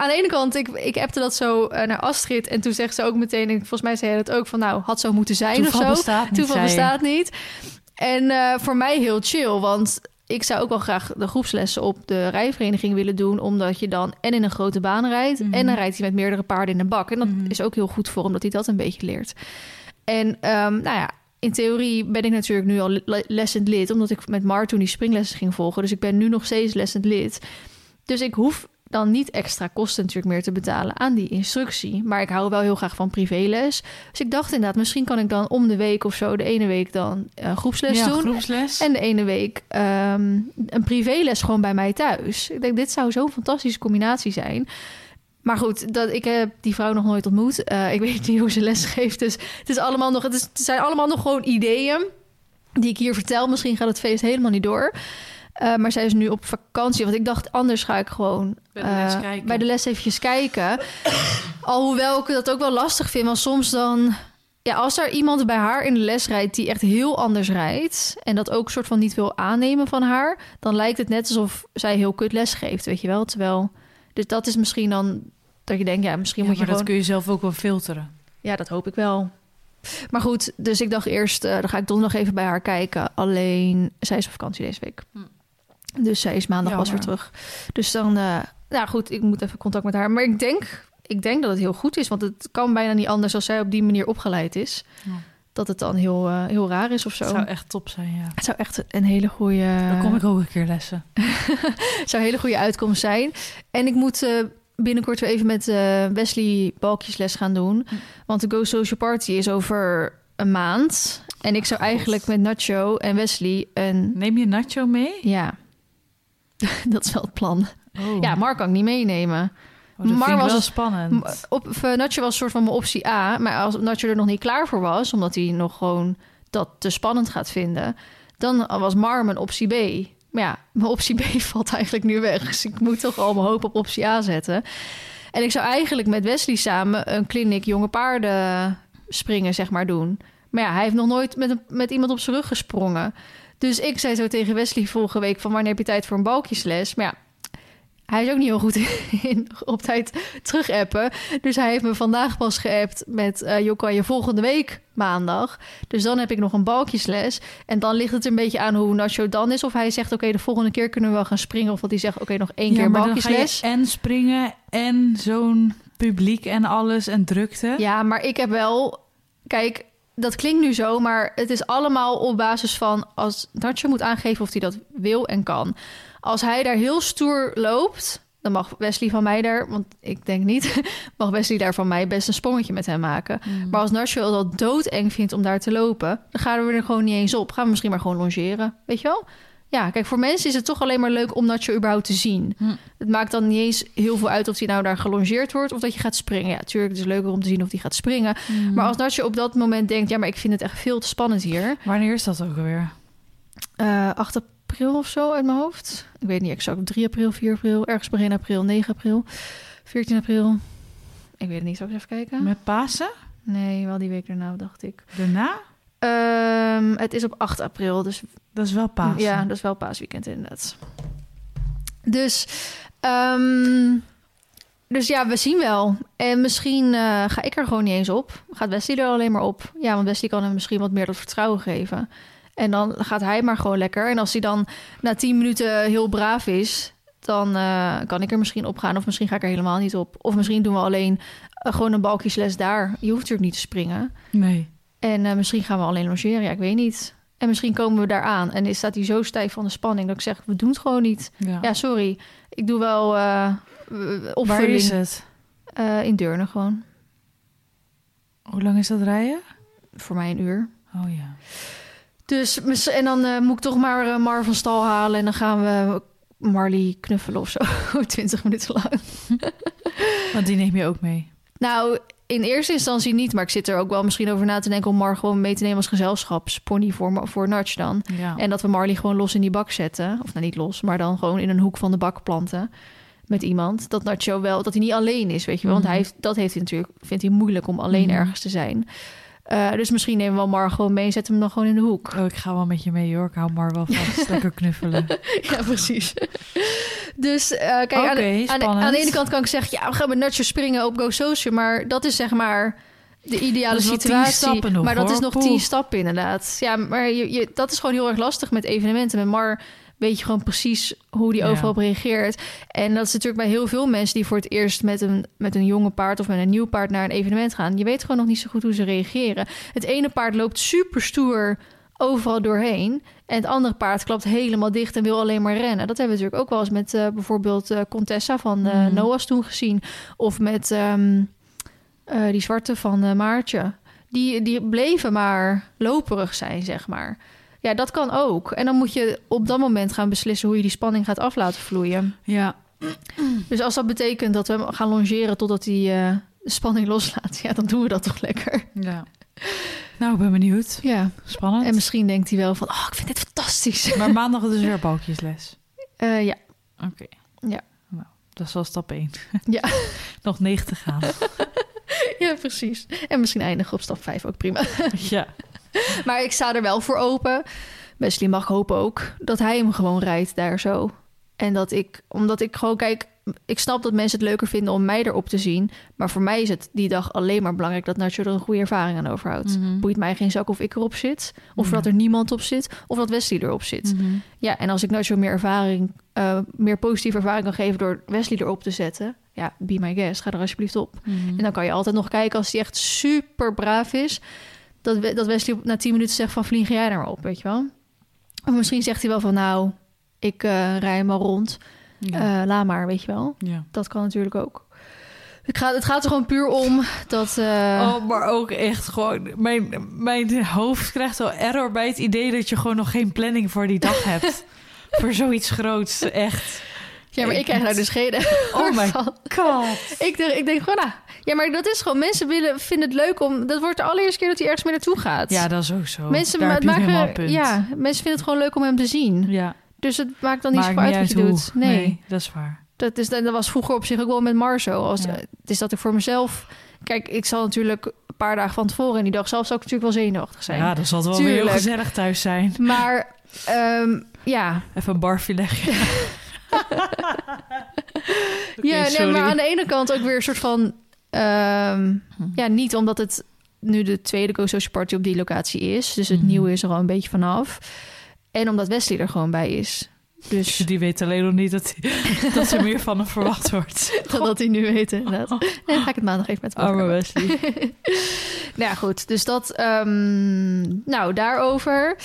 Aan de ene kant, ik, ik appte dat zo uh, naar Astrid. En toen zegt ze ook meteen, en volgens mij zei hij dat ook, van nou, had zo moeten zijn
Toeval
of zo.
Bestaat niet,
Toeval
zei je.
bestaat niet. En uh, voor mij heel chill, want ik zou ook wel graag de groepslessen op de rijvereniging willen doen. Omdat je dan en in een grote baan rijdt.
Mhm.
En dan rijdt hij met meerdere paarden in een bak. En dat
Mhm.
is ook heel goed voor, omdat hij dat een beetje leert. En um, nou ja, in theorie ben ik natuurlijk nu al le- lessend lid, omdat ik met Mar toen die springlessen ging volgen. Dus ik ben nu nog steeds lessend lid. Dus ik hoef dan niet extra kosten natuurlijk meer te betalen aan die instructie. Maar ik hou wel heel graag van privéles. Dus ik dacht inderdaad, misschien kan ik dan om de week of zo... de ene week dan uh, groepsles
ja,
doen.
groepsles.
En de ene week um, een privéles gewoon bij mij thuis. Ik denk, dit zou zo'n fantastische combinatie zijn. Maar goed, dat, ik heb die vrouw nog nooit ontmoet. Uh, ik weet niet hoe ze les geeft. Dus het, is allemaal nog, het, is, het zijn allemaal nog gewoon ideeën die ik hier vertel. Misschien gaat het feest helemaal niet door. Uh, maar zij is nu op vakantie. Want ik dacht, anders ga ik gewoon
bij de les, uh,
bij de les eventjes kijken. Alhoewel ik dat ook wel lastig vind. Want soms dan... Ja, als er iemand bij haar in de les rijdt die echt heel anders rijdt... en dat ook soort van niet wil aannemen van haar... dan lijkt het net alsof zij heel kut les geeft, weet je wel? Terwijl... Dus dat is misschien dan dat je denkt, ja, misschien
ja,
moet je
maar
gewoon...
dat kun je zelf ook wel filteren.
Ja, dat hoop ik wel. Maar goed, dus ik dacht eerst, uh, dan ga ik donderdag even bij haar kijken. Alleen, zij is op vakantie deze week. Hm. Dus zij is maandag pas weer terug. Dus dan, uh, ja goed, ik moet even contact met haar. Maar ik denk, ik denk dat het heel goed is. Want het kan bijna niet anders als zij op die manier opgeleid is. Ja. Dat het dan heel, uh, heel raar is of zo.
Het zou echt top zijn, ja.
Het zou echt een hele goede...
Dan kom ik ook een keer lessen.
zou een hele goede uitkomst zijn. En ik moet uh, binnenkort weer even met Wesley balkjesles gaan doen. Hm. Want de Go Social Party is over een maand. En ik zou
God.
eigenlijk met Nacho en Wesley een...
Neem je Nacho mee?
Ja. dat is wel het plan.
Oh.
Ja, Mark kan ik niet meenemen.
Oh, dat
was
wel spannend.
Op, uh, Nacho was een soort van mijn optie A. Maar als Nacho er nog niet klaar voor was... omdat hij nog gewoon dat te spannend gaat vinden... dan was Mar mijn optie B. Maar ja, mijn optie B valt eigenlijk nu weg. Dus ik moet toch al mijn hoop op optie A zetten. En ik zou eigenlijk met Wesley samen... een kliniek jonge paarden springen, zeg maar, doen. Maar ja, hij heeft nog nooit met, een, met iemand op zijn rug gesprongen. Dus ik zei zo tegen Wesley vorige week... van wanneer heb je tijd voor een balkjesles? Maar ja, hij is ook niet heel goed in op tijd terug appen. Dus hij heeft me vandaag pas geappt met... Uh, joh, kan je volgende week maandag? Dus dan heb ik nog een balkjesles. En dan ligt het een beetje aan hoe Nacho dan is. Of hij zegt, oké, okay, de volgende keer kunnen we wel gaan springen. Of dat hij zegt, oké, okay, nog één
ja,
keer balkjesles.
En springen en zo'n publiek en alles en drukte.
Ja, maar ik heb wel... Kijk, dat klinkt nu zo, maar het is allemaal op basis van... als Nacho moet aangeven of hij dat wil en kan... Als hij daar heel stoer loopt, dan mag Wesley van mij daar, want ik denk niet, mag Wesley daar van mij best een sprongetje met hem maken. Mm. Maar als Nacho dat doodeng vindt om daar te lopen, dan gaan we er gewoon niet eens op. Gaan we misschien maar gewoon longeren, weet je wel? Ja, kijk, voor mensen is het toch alleen maar leuk om Nacho überhaupt te zien.
Mm.
Het maakt dan niet eens heel veel uit of hij nou daar gelongeerd wordt of dat je gaat springen. Ja, natuurlijk, het is leuker om te zien of hij gaat springen.
Mm.
Maar als Nacho op dat moment denkt, ja, maar ik vind het echt veel te spannend hier.
Wanneer is dat ook alweer?
Uh, 8 april of zo uit mijn hoofd. Ik weet niet exact. 3 april, 4 april, ergens begin april, 9 april, 14 april. Ik weet het niet. Zal ik even kijken?
Met Pasen?
Nee, wel die week daarna, dacht ik.
Daarna?
Um, het is op 8 april, dus...
Dat is wel Pasen.
Ja, dat is wel paasweekend inderdaad. Dus, um, dus ja, we zien wel. En misschien eh, ga ik er gewoon niet eens op. Gaat Wesley er alleen maar op? Ja, want Wesley kan hem misschien wat meer dat vertrouwen geven. En dan gaat hij maar gewoon lekker. En als hij dan na tien minuten heel braaf is, dan eh, kan ik er misschien op gaan. Of misschien ga ik er helemaal niet op. Of misschien doen we alleen eh, gewoon een balkjesles daar. Je hoeft natuurlijk niet te springen.
Nee.
En eh, misschien gaan we alleen logeren. Ja, ik weet niet. En misschien komen we daar aan. En is staat hij zo stijf van de spanning dat ik zeg, we doen het gewoon niet.
Ja.
Ja, sorry. Ik doe wel eh opvulling.
Waar is het?
Eh, in Deurne gewoon.
Hoe lang is dat rijden?
Voor mij een uur.
Oh ja.
Dus, en dan moet ik toch maar eh, Mar van stal halen. En dan gaan we Marley knuffelen of zo. 20 minuten lang.
Want die neem je ook mee.
Nou, in eerste instantie niet. Maar ik zit er ook wel misschien over na te denken... om Mar gewoon mee te nemen als gezelschapspony voor, voor Natch dan.
Ja.
En dat we Marley gewoon los in die bak zetten. Of nou niet los, maar dan gewoon in een hoek van de bak planten. Met iemand. Dat Nacho wel, dat hij niet alleen is, weet je wel. Want
Mhm.
hij heeft, dat heeft hij natuurlijk, vindt hij moeilijk om alleen
Mhm.
ergens te zijn. Eh, dus misschien nemen we wel Mar gewoon mee en zetten hem dan gewoon in de hoek.
Oh, ik ga wel met je mee hoor. Ik hou maar wel vast. Lekker knuffelen.
Ja, precies. Dus eh, kijk, aan, de, aan, de,
spannend.
aan de ene kant kan ik zeggen... ja, we gaan met Nacho springen op Go Social. Maar dat is zeg maar de ideale situatie.
nog,
maar dat
hoor.
is nog
Poeh.
tien stappen inderdaad. Ja, maar je, je, dat is gewoon heel erg lastig met evenementen. Met Mar weet je gewoon precies hoe die
Ja.
overal op reageert. En dat is natuurlijk bij heel veel mensen... die voor het eerst met een, met een jonge paard... of met een nieuw paard naar een evenement gaan. Je weet gewoon nog niet zo goed hoe ze reageren. Het ene paard loopt super stoer overal doorheen. En het andere paard klapt helemaal dicht en wil alleen maar rennen. Dat hebben we natuurlijk ook wel eens met eh, bijvoorbeeld eh, Contessa van
Mhm.
Noah's toen gezien. Of met ehm, eh, die zwarte van Maartje. Die, die bleven maar loperig zijn, zeg maar. Ja, dat kan ook. En dan moet je op dat moment gaan beslissen hoe je die spanning gaat af laten vloeien.
Ja.
Dus als dat betekent dat we gaan longeren totdat hij de spanning loslaat, ja, dan doen we dat toch lekker.
ja. Nou, ik ben benieuwd.
Ja,
Spannend.
en misschien denkt hij wel van, oh, ik vind dit fantastisch.
Maar maandag dus weer balkjesles.
Eh, ja,
Oké.
Ja.
Nou, dat is wel stap 1.
Ja.
Nog 9 te gaan.
ja, precies. En misschien eindigen op stap 5 ook prima.
ja.
Maar ik sta er wel voor open. Wesley mag hopen ook dat hij hem gewoon rijdt daar zo. En dat ik, omdat ik gewoon kijk, ik snap dat mensen het leuker vinden om mij erop te zien. Maar voor mij is het die dag alleen maar belangrijk dat Nacho er een goede ervaring aan overhoudt.
Mhm.
Boeit mij geen zak of ik erop zit, of
Ja.
dat er niemand op zit, of dat Wesley erop zit.
Mhm.
Ja, en als ik Nacho meer ervaring, eh, meer positieve ervaring kan geven door Wesley erop te zetten, ja, be my guest, ga er alsjeblieft op.
Mhm.
En dan kan je altijd nog kijken als hij echt super braaf is. Dat, We- dat Wesley na 10 minuten zegt van vlieg jij er maar op, weet je wel. Of misschien zegt hij wel van nou, ik eh rij hem al rond.
Ja.
Eh, laat maar, weet je wel.
ja.
Dat kan natuurlijk ook. Het gaat, het gaat er gewoon puur om dat... eh,
Oh, maar ook echt gewoon... Mijn, mijn hoofd krijgt al error bij het idee dat je gewoon nog geen planning voor die dag hebt. voor zoiets groots, echt.
ja, maar ik krijg daar dus geen...
Oh my god.
Ik denk, ik denk gewoon, nou... Ja, maar dat is gewoon... Mensen willen, vinden het leuk om... Dat wordt de allereerste keer dat hij ergens mee naartoe gaat.
Ja, dat is ook zo.
mensen
Daar een
maken... Ja, mensen vinden het gewoon leuk om hem te zien.
ja.
Dus het maakt dan niet uit wat je
hoe.
doet. Nee.
dat is waar.
Dat, is, dat was vroeger op zich ook wel met Marzo. Als,
Ja.
Het is dat ik voor mezelf... Kijk, ik zal natuurlijk een paar dagen van tevoren... en die dag zelf zal ik natuurlijk wel zenuwachtig zijn.
Ja, dat zal het wel weer heel gezellig thuis zijn.
Maar ehm, ja...
Even een barfilegje. Oké,
ja nee, maar aan de ene kant ook weer een soort van... ehm,
Hm.
ja, niet omdat het nu de tweede Go Social Party op die locatie is. Dus het
Mhm.
nieuwe is er al een beetje vanaf. En omdat Wesley er gewoon bij is. Dus
Die weet alleen nog niet dat, dat er meer van hem verwacht wordt.
dat, dat hij nu weet inderdaad. En dan ga ik het maandag even met hem
Arme. Wesley.
Nou ja, goed. Dus dat... ehm, nou, daarover...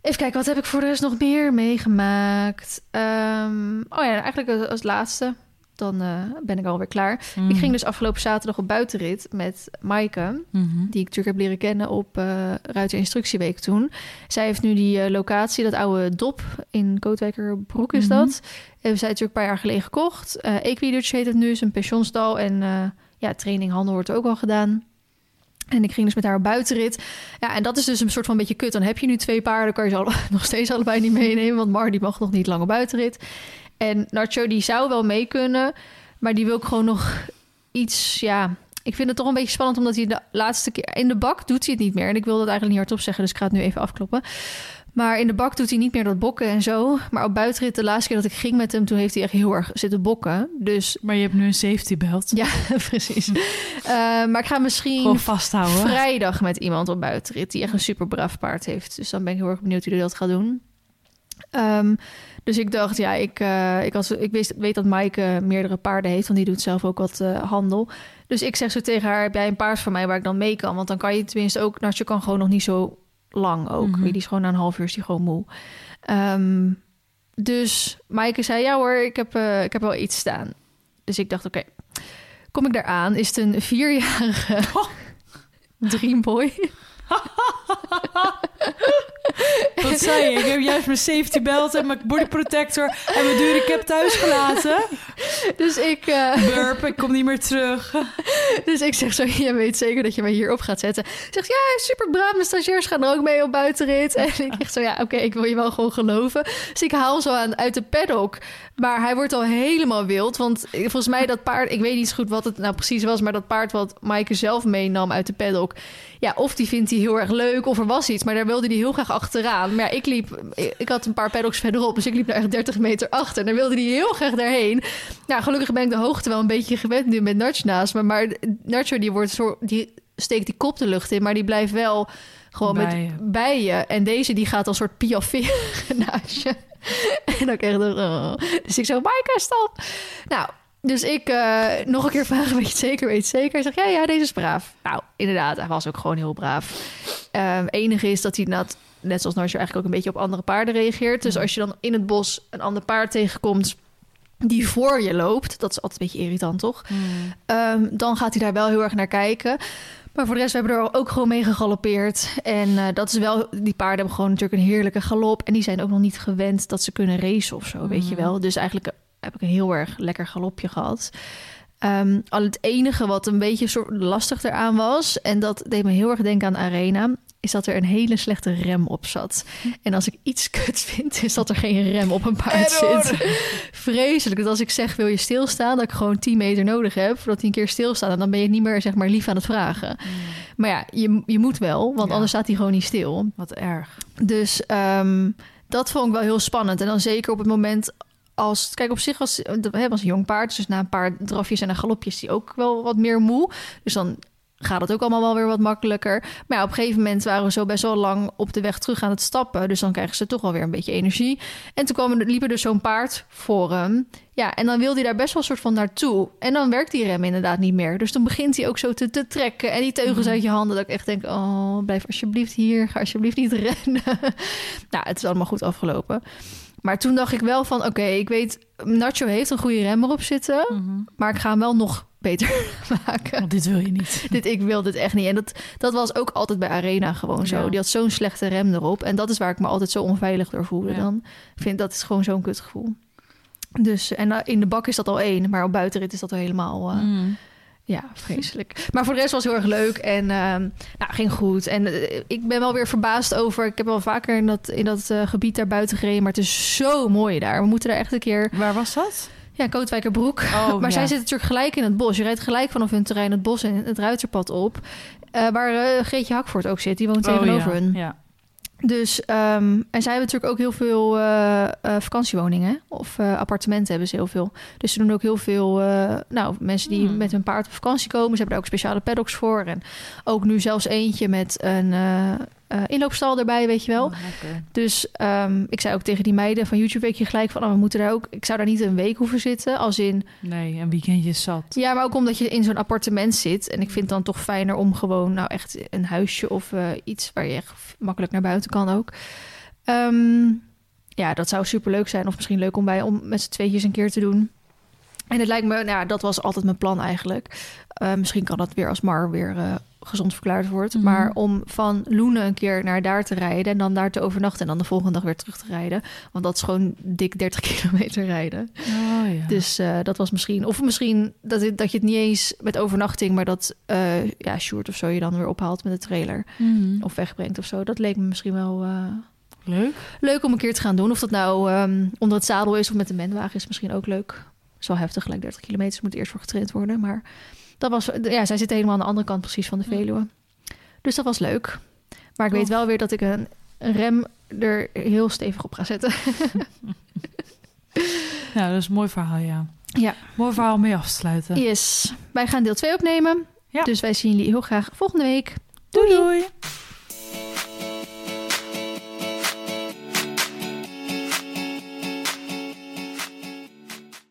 Even kijken, wat heb ik voor de rest nog meer meegemaakt? Ehm, oh ja, eigenlijk als, als laatste. Dan eh, ben ik alweer klaar. Ik ging dus afgelopen zaterdag op buitenrit met Maaike...
Mhm.
die ik natuurlijk heb leren kennen op Ruiter Instructieweek toen. Zij heeft nu die eh, locatie, dat oude dop in Kootwijkerbroek is
Mhm.
dat. Hebben zij natuurlijk een paar jaar geleden gekocht. Equidutch heet het nu, is een pensionstal. En ja, training, handel wordt ook al gedaan. En ik ging dus met haar op buitenrit. Ja, en dat is dus een soort van beetje kut. Dan heb je nu twee paarden, kan je ze alle- nog steeds allebei niet meenemen. Want Mar die mag nog niet lang op buitenrit. En Nacho die zou wel mee kunnen. Maar die wil ik gewoon nog iets, ja... Ik vind het toch een beetje spannend, omdat hij de laatste keer... In de bak doet hij het niet meer. En ik wil dat eigenlijk niet hardop zeggen, dus ik ga het nu even afkloppen. Maar in de bak doet hij niet meer dat bokken en zo. Maar op buitenrit, de laatste keer dat ik ging met hem, toen heeft hij echt heel erg zitten bokken. Dus
Maar je hebt nu een safety belt.
ja, precies. Eh, maar ik ga misschien
Gewoon vasthouden.
vrijdag met iemand op buitenrit die echt een super braaf paard heeft. Dus dan ben ik heel erg benieuwd hoe hij dat gaat doen. Ehm, dus ik dacht, ja, ik, eh, ik, had, ik wist, weet dat Maaike meerdere paarden heeft, want die doet zelf ook wat eh, handel. Dus ik zeg zo tegen haar, heb jij een paard van mij waar ik dan mee kan? Want dan kan je tenminste ook, je kan gewoon nog niet zo lang ook.
Mhm.
Die is gewoon na een half uur is die gewoon moe. Ehm, dus Maaike zei, ja hoor, ik heb, eh, ik heb wel iets staan. Dus ik dacht, oké, kom ik daar aan, is het een vierjarige dreamboy.
Wat zei je? Ik heb juist mijn safety belt en mijn body protector en mijn dure cap thuis gelaten.
Dus ik, eh,
Burp, ik kom niet meer terug.
dus ik zeg zo, je weet zeker dat je mij hierop gaat zetten. Zegt, ja, super braaf, mijn stagiairs gaan er ook mee op buitenrit. En ik echt zo, ja, oké, ik wil je wel gewoon geloven. Dus ik haal zo aan uit de paddock. Maar hij wordt al helemaal wild. Want volgens mij dat paard, ik weet niet zo goed wat het nou precies was... maar dat paard wat Maaike zelf meenam uit de paddock... ja, of die vindt hij heel erg leuk of er was iets... maar daar wilde hij heel graag achteraan. Maar ja, ik liep, ik had een paar paddocks verderop... dus ik liep daar echt 30 meter achter. En daar wilde hij heel graag daarheen. Nou, gelukkig ben ik de hoogte wel een beetje gewend nu met Nacho naast me. Maar Nacho die wordt zo, die steekt die kop de lucht in, maar die blijft wel gewoon
Bij
met
je.
bij je. En deze die gaat als soort piafferen naast je. En dan echt, oh. dus ik zo, Maaike, stop. Nou, dus ik eh, nog een keer vragen, weet je het zeker, weet je het zeker? Hij zegt, ja, ja, deze is braaf. Nou, inderdaad, hij was ook gewoon heel braaf. Ehm enige is dat hij net, net zoals Narsje eigenlijk ook een beetje op andere paarden reageert. Dus als je dan in het bos een ander paard tegenkomt die voor je loopt, dat is altijd een beetje irritant, toch? Ehm, dan gaat hij daar wel heel erg naar kijken. Maar voor de rest, we hebben er ook gewoon mee gegalopeerd. En eh, dat is wel, die paarden hebben gewoon natuurlijk een heerlijke galop. En die zijn ook nog niet gewend dat ze kunnen racen of zo, weet je wel. Dus eigenlijk eh, heb ik een heel erg lekker galopje gehad. Ehm, al het enige wat een beetje soort lastig eraan was, en dat deed me heel erg denken aan Arena, is dat er een hele slechte rem op zat. En als ik iets kut vind, is dat er geen rem op een paard zit. Vreselijk. Dat als ik zeg, wil je stilstaan, dat ik gewoon 10 meter nodig heb, voordat hij een keer stilstaat. En dan ben je niet meer, zeg maar, lief aan het vragen. Maar ja, je, je moet wel, want
Ja.
anders staat hij gewoon niet stil.
Wat erg.
Dus ehm, dat vond ik wel heel spannend. En dan zeker op het moment als... Kijk, op zich was, hè, was een jong paard. Dus na een paar drafjes en een galopjes die ook wel wat meer moe. Dus dan gaat het ook allemaal wel weer wat makkelijker. Maar ja, op een gegeven moment waren we zo best wel lang op de weg terug aan het stappen. Dus dan krijgen ze toch wel weer een beetje energie. En toen kwam er, liep er dus zo'n paard voor hem. Ja, en dan wilde hij daar best wel een soort van naartoe. En dan werkt die rem inderdaad niet meer. Dus dan begint hij ook zo te, te trekken. En die teugels uit je handen. Dat ik echt denk, oh, blijf alsjeblieft hier. Ga alsjeblieft niet rennen. nou, het is allemaal goed afgelopen. Maar toen dacht ik wel van, oké, ik weet... Nacho heeft een goede rem erop zitten. Maar ik ga hem wel nog beter maken.
Want dit wil je niet.
dit, ik wil dit echt niet. En dat, dat was ook altijd bij Arena gewoon zo.
Ja.
Die had zo'n slechte rem erop. En dat is waar ik me altijd zo onveilig door voelde.
Ja.
Dan Ik vind dat is gewoon zo'n kutgevoel. Dus, en eh, in de bak is dat al één. Maar op buitenrit is dat al helemaal... eh,
Mm.
ja, vreselijk. Maar voor de rest was het heel erg leuk en ehm, nou, ging goed. En eh, ik ben wel weer verbaasd over... Ik heb wel vaker in dat, in dat gebied daar buiten gereden... maar het is zo mooi daar. We moeten daar echt een keer...
Waar was dat?
Ja, Kootwijkerbroek.
Oh,
maar
ja.
zij zitten natuurlijk gelijk in het bos. Je rijdt gelijk vanaf hun terrein het bos en het ruiterpad op. Eh, waar eh, Greetje Hakvoort ook zit. Die woont tegenover
oh, ja.
hun.
Ja.
Dus, ehm, en zij hebben natuurlijk ook heel veel eh, vakantiewoningen. Of appartementen hebben ze heel veel. Dus ze doen ook heel veel, nou, mensen die
Hmm.
met hun paard op vakantie komen. Ze hebben daar ook speciale paddocks voor. En ook nu zelfs eentje met een eh, inloopstal erbij, weet je wel.
Oh.
Dus ehm, ik zei ook tegen die meiden van YouTube week je gelijk van... Oh, we moeten daar ook... Ik zou daar niet een week hoeven zitten. Als in...
Nee, een weekendje zat.
Ja, maar ook omdat je in zo'n appartement zit. En ik vind het dan toch fijner om gewoon... Nou, echt een huisje of eh, iets waar je echt makkelijk naar buiten kan ook. Ehm, ja, dat zou superleuk zijn. Of misschien leuk om bij om met z'n tweetjes een keer te doen. En het lijkt me... Nou, ja, dat was altijd mijn plan eigenlijk. Eh, misschien kan dat weer als Mar weer eh, gezond verklaard wordt.
Mhm.
Maar om van Loenen een keer naar daar te rijden... en dan daar te overnachten... en dan de volgende dag weer terug te rijden. Want dat is gewoon dik 30 kilometer rijden.
Oh ja.
Dus eh, dat was misschien... Of misschien dat, het- dat je het niet eens met overnachting... maar dat ja, Sjoerd of zo je dan weer ophaalt met de trailer.
Mhm.
Of wegbrengt of zo. Dat leek me misschien wel
Leuk.
leuk om een keer te gaan doen. Of dat nou ehm, onder het zadel is of met de menwagen is misschien ook leuk zo heftig, gelijk 30 kilometer. moet eerst voor getraind worden. Maar dat was, ja, zij zit helemaal aan de andere kant precies van de Veluwe. Dus dat was leuk. Maar ik weet wel weer dat ik een, rem er heel stevig op ga zetten.
Ja, nou, dat is een mooi verhaal, ja.
Ja.
Mooi verhaal om mee af te sluiten.
Yes. Wij gaan deel 2 opnemen. Dus wij zien jullie heel graag volgende week.
doei.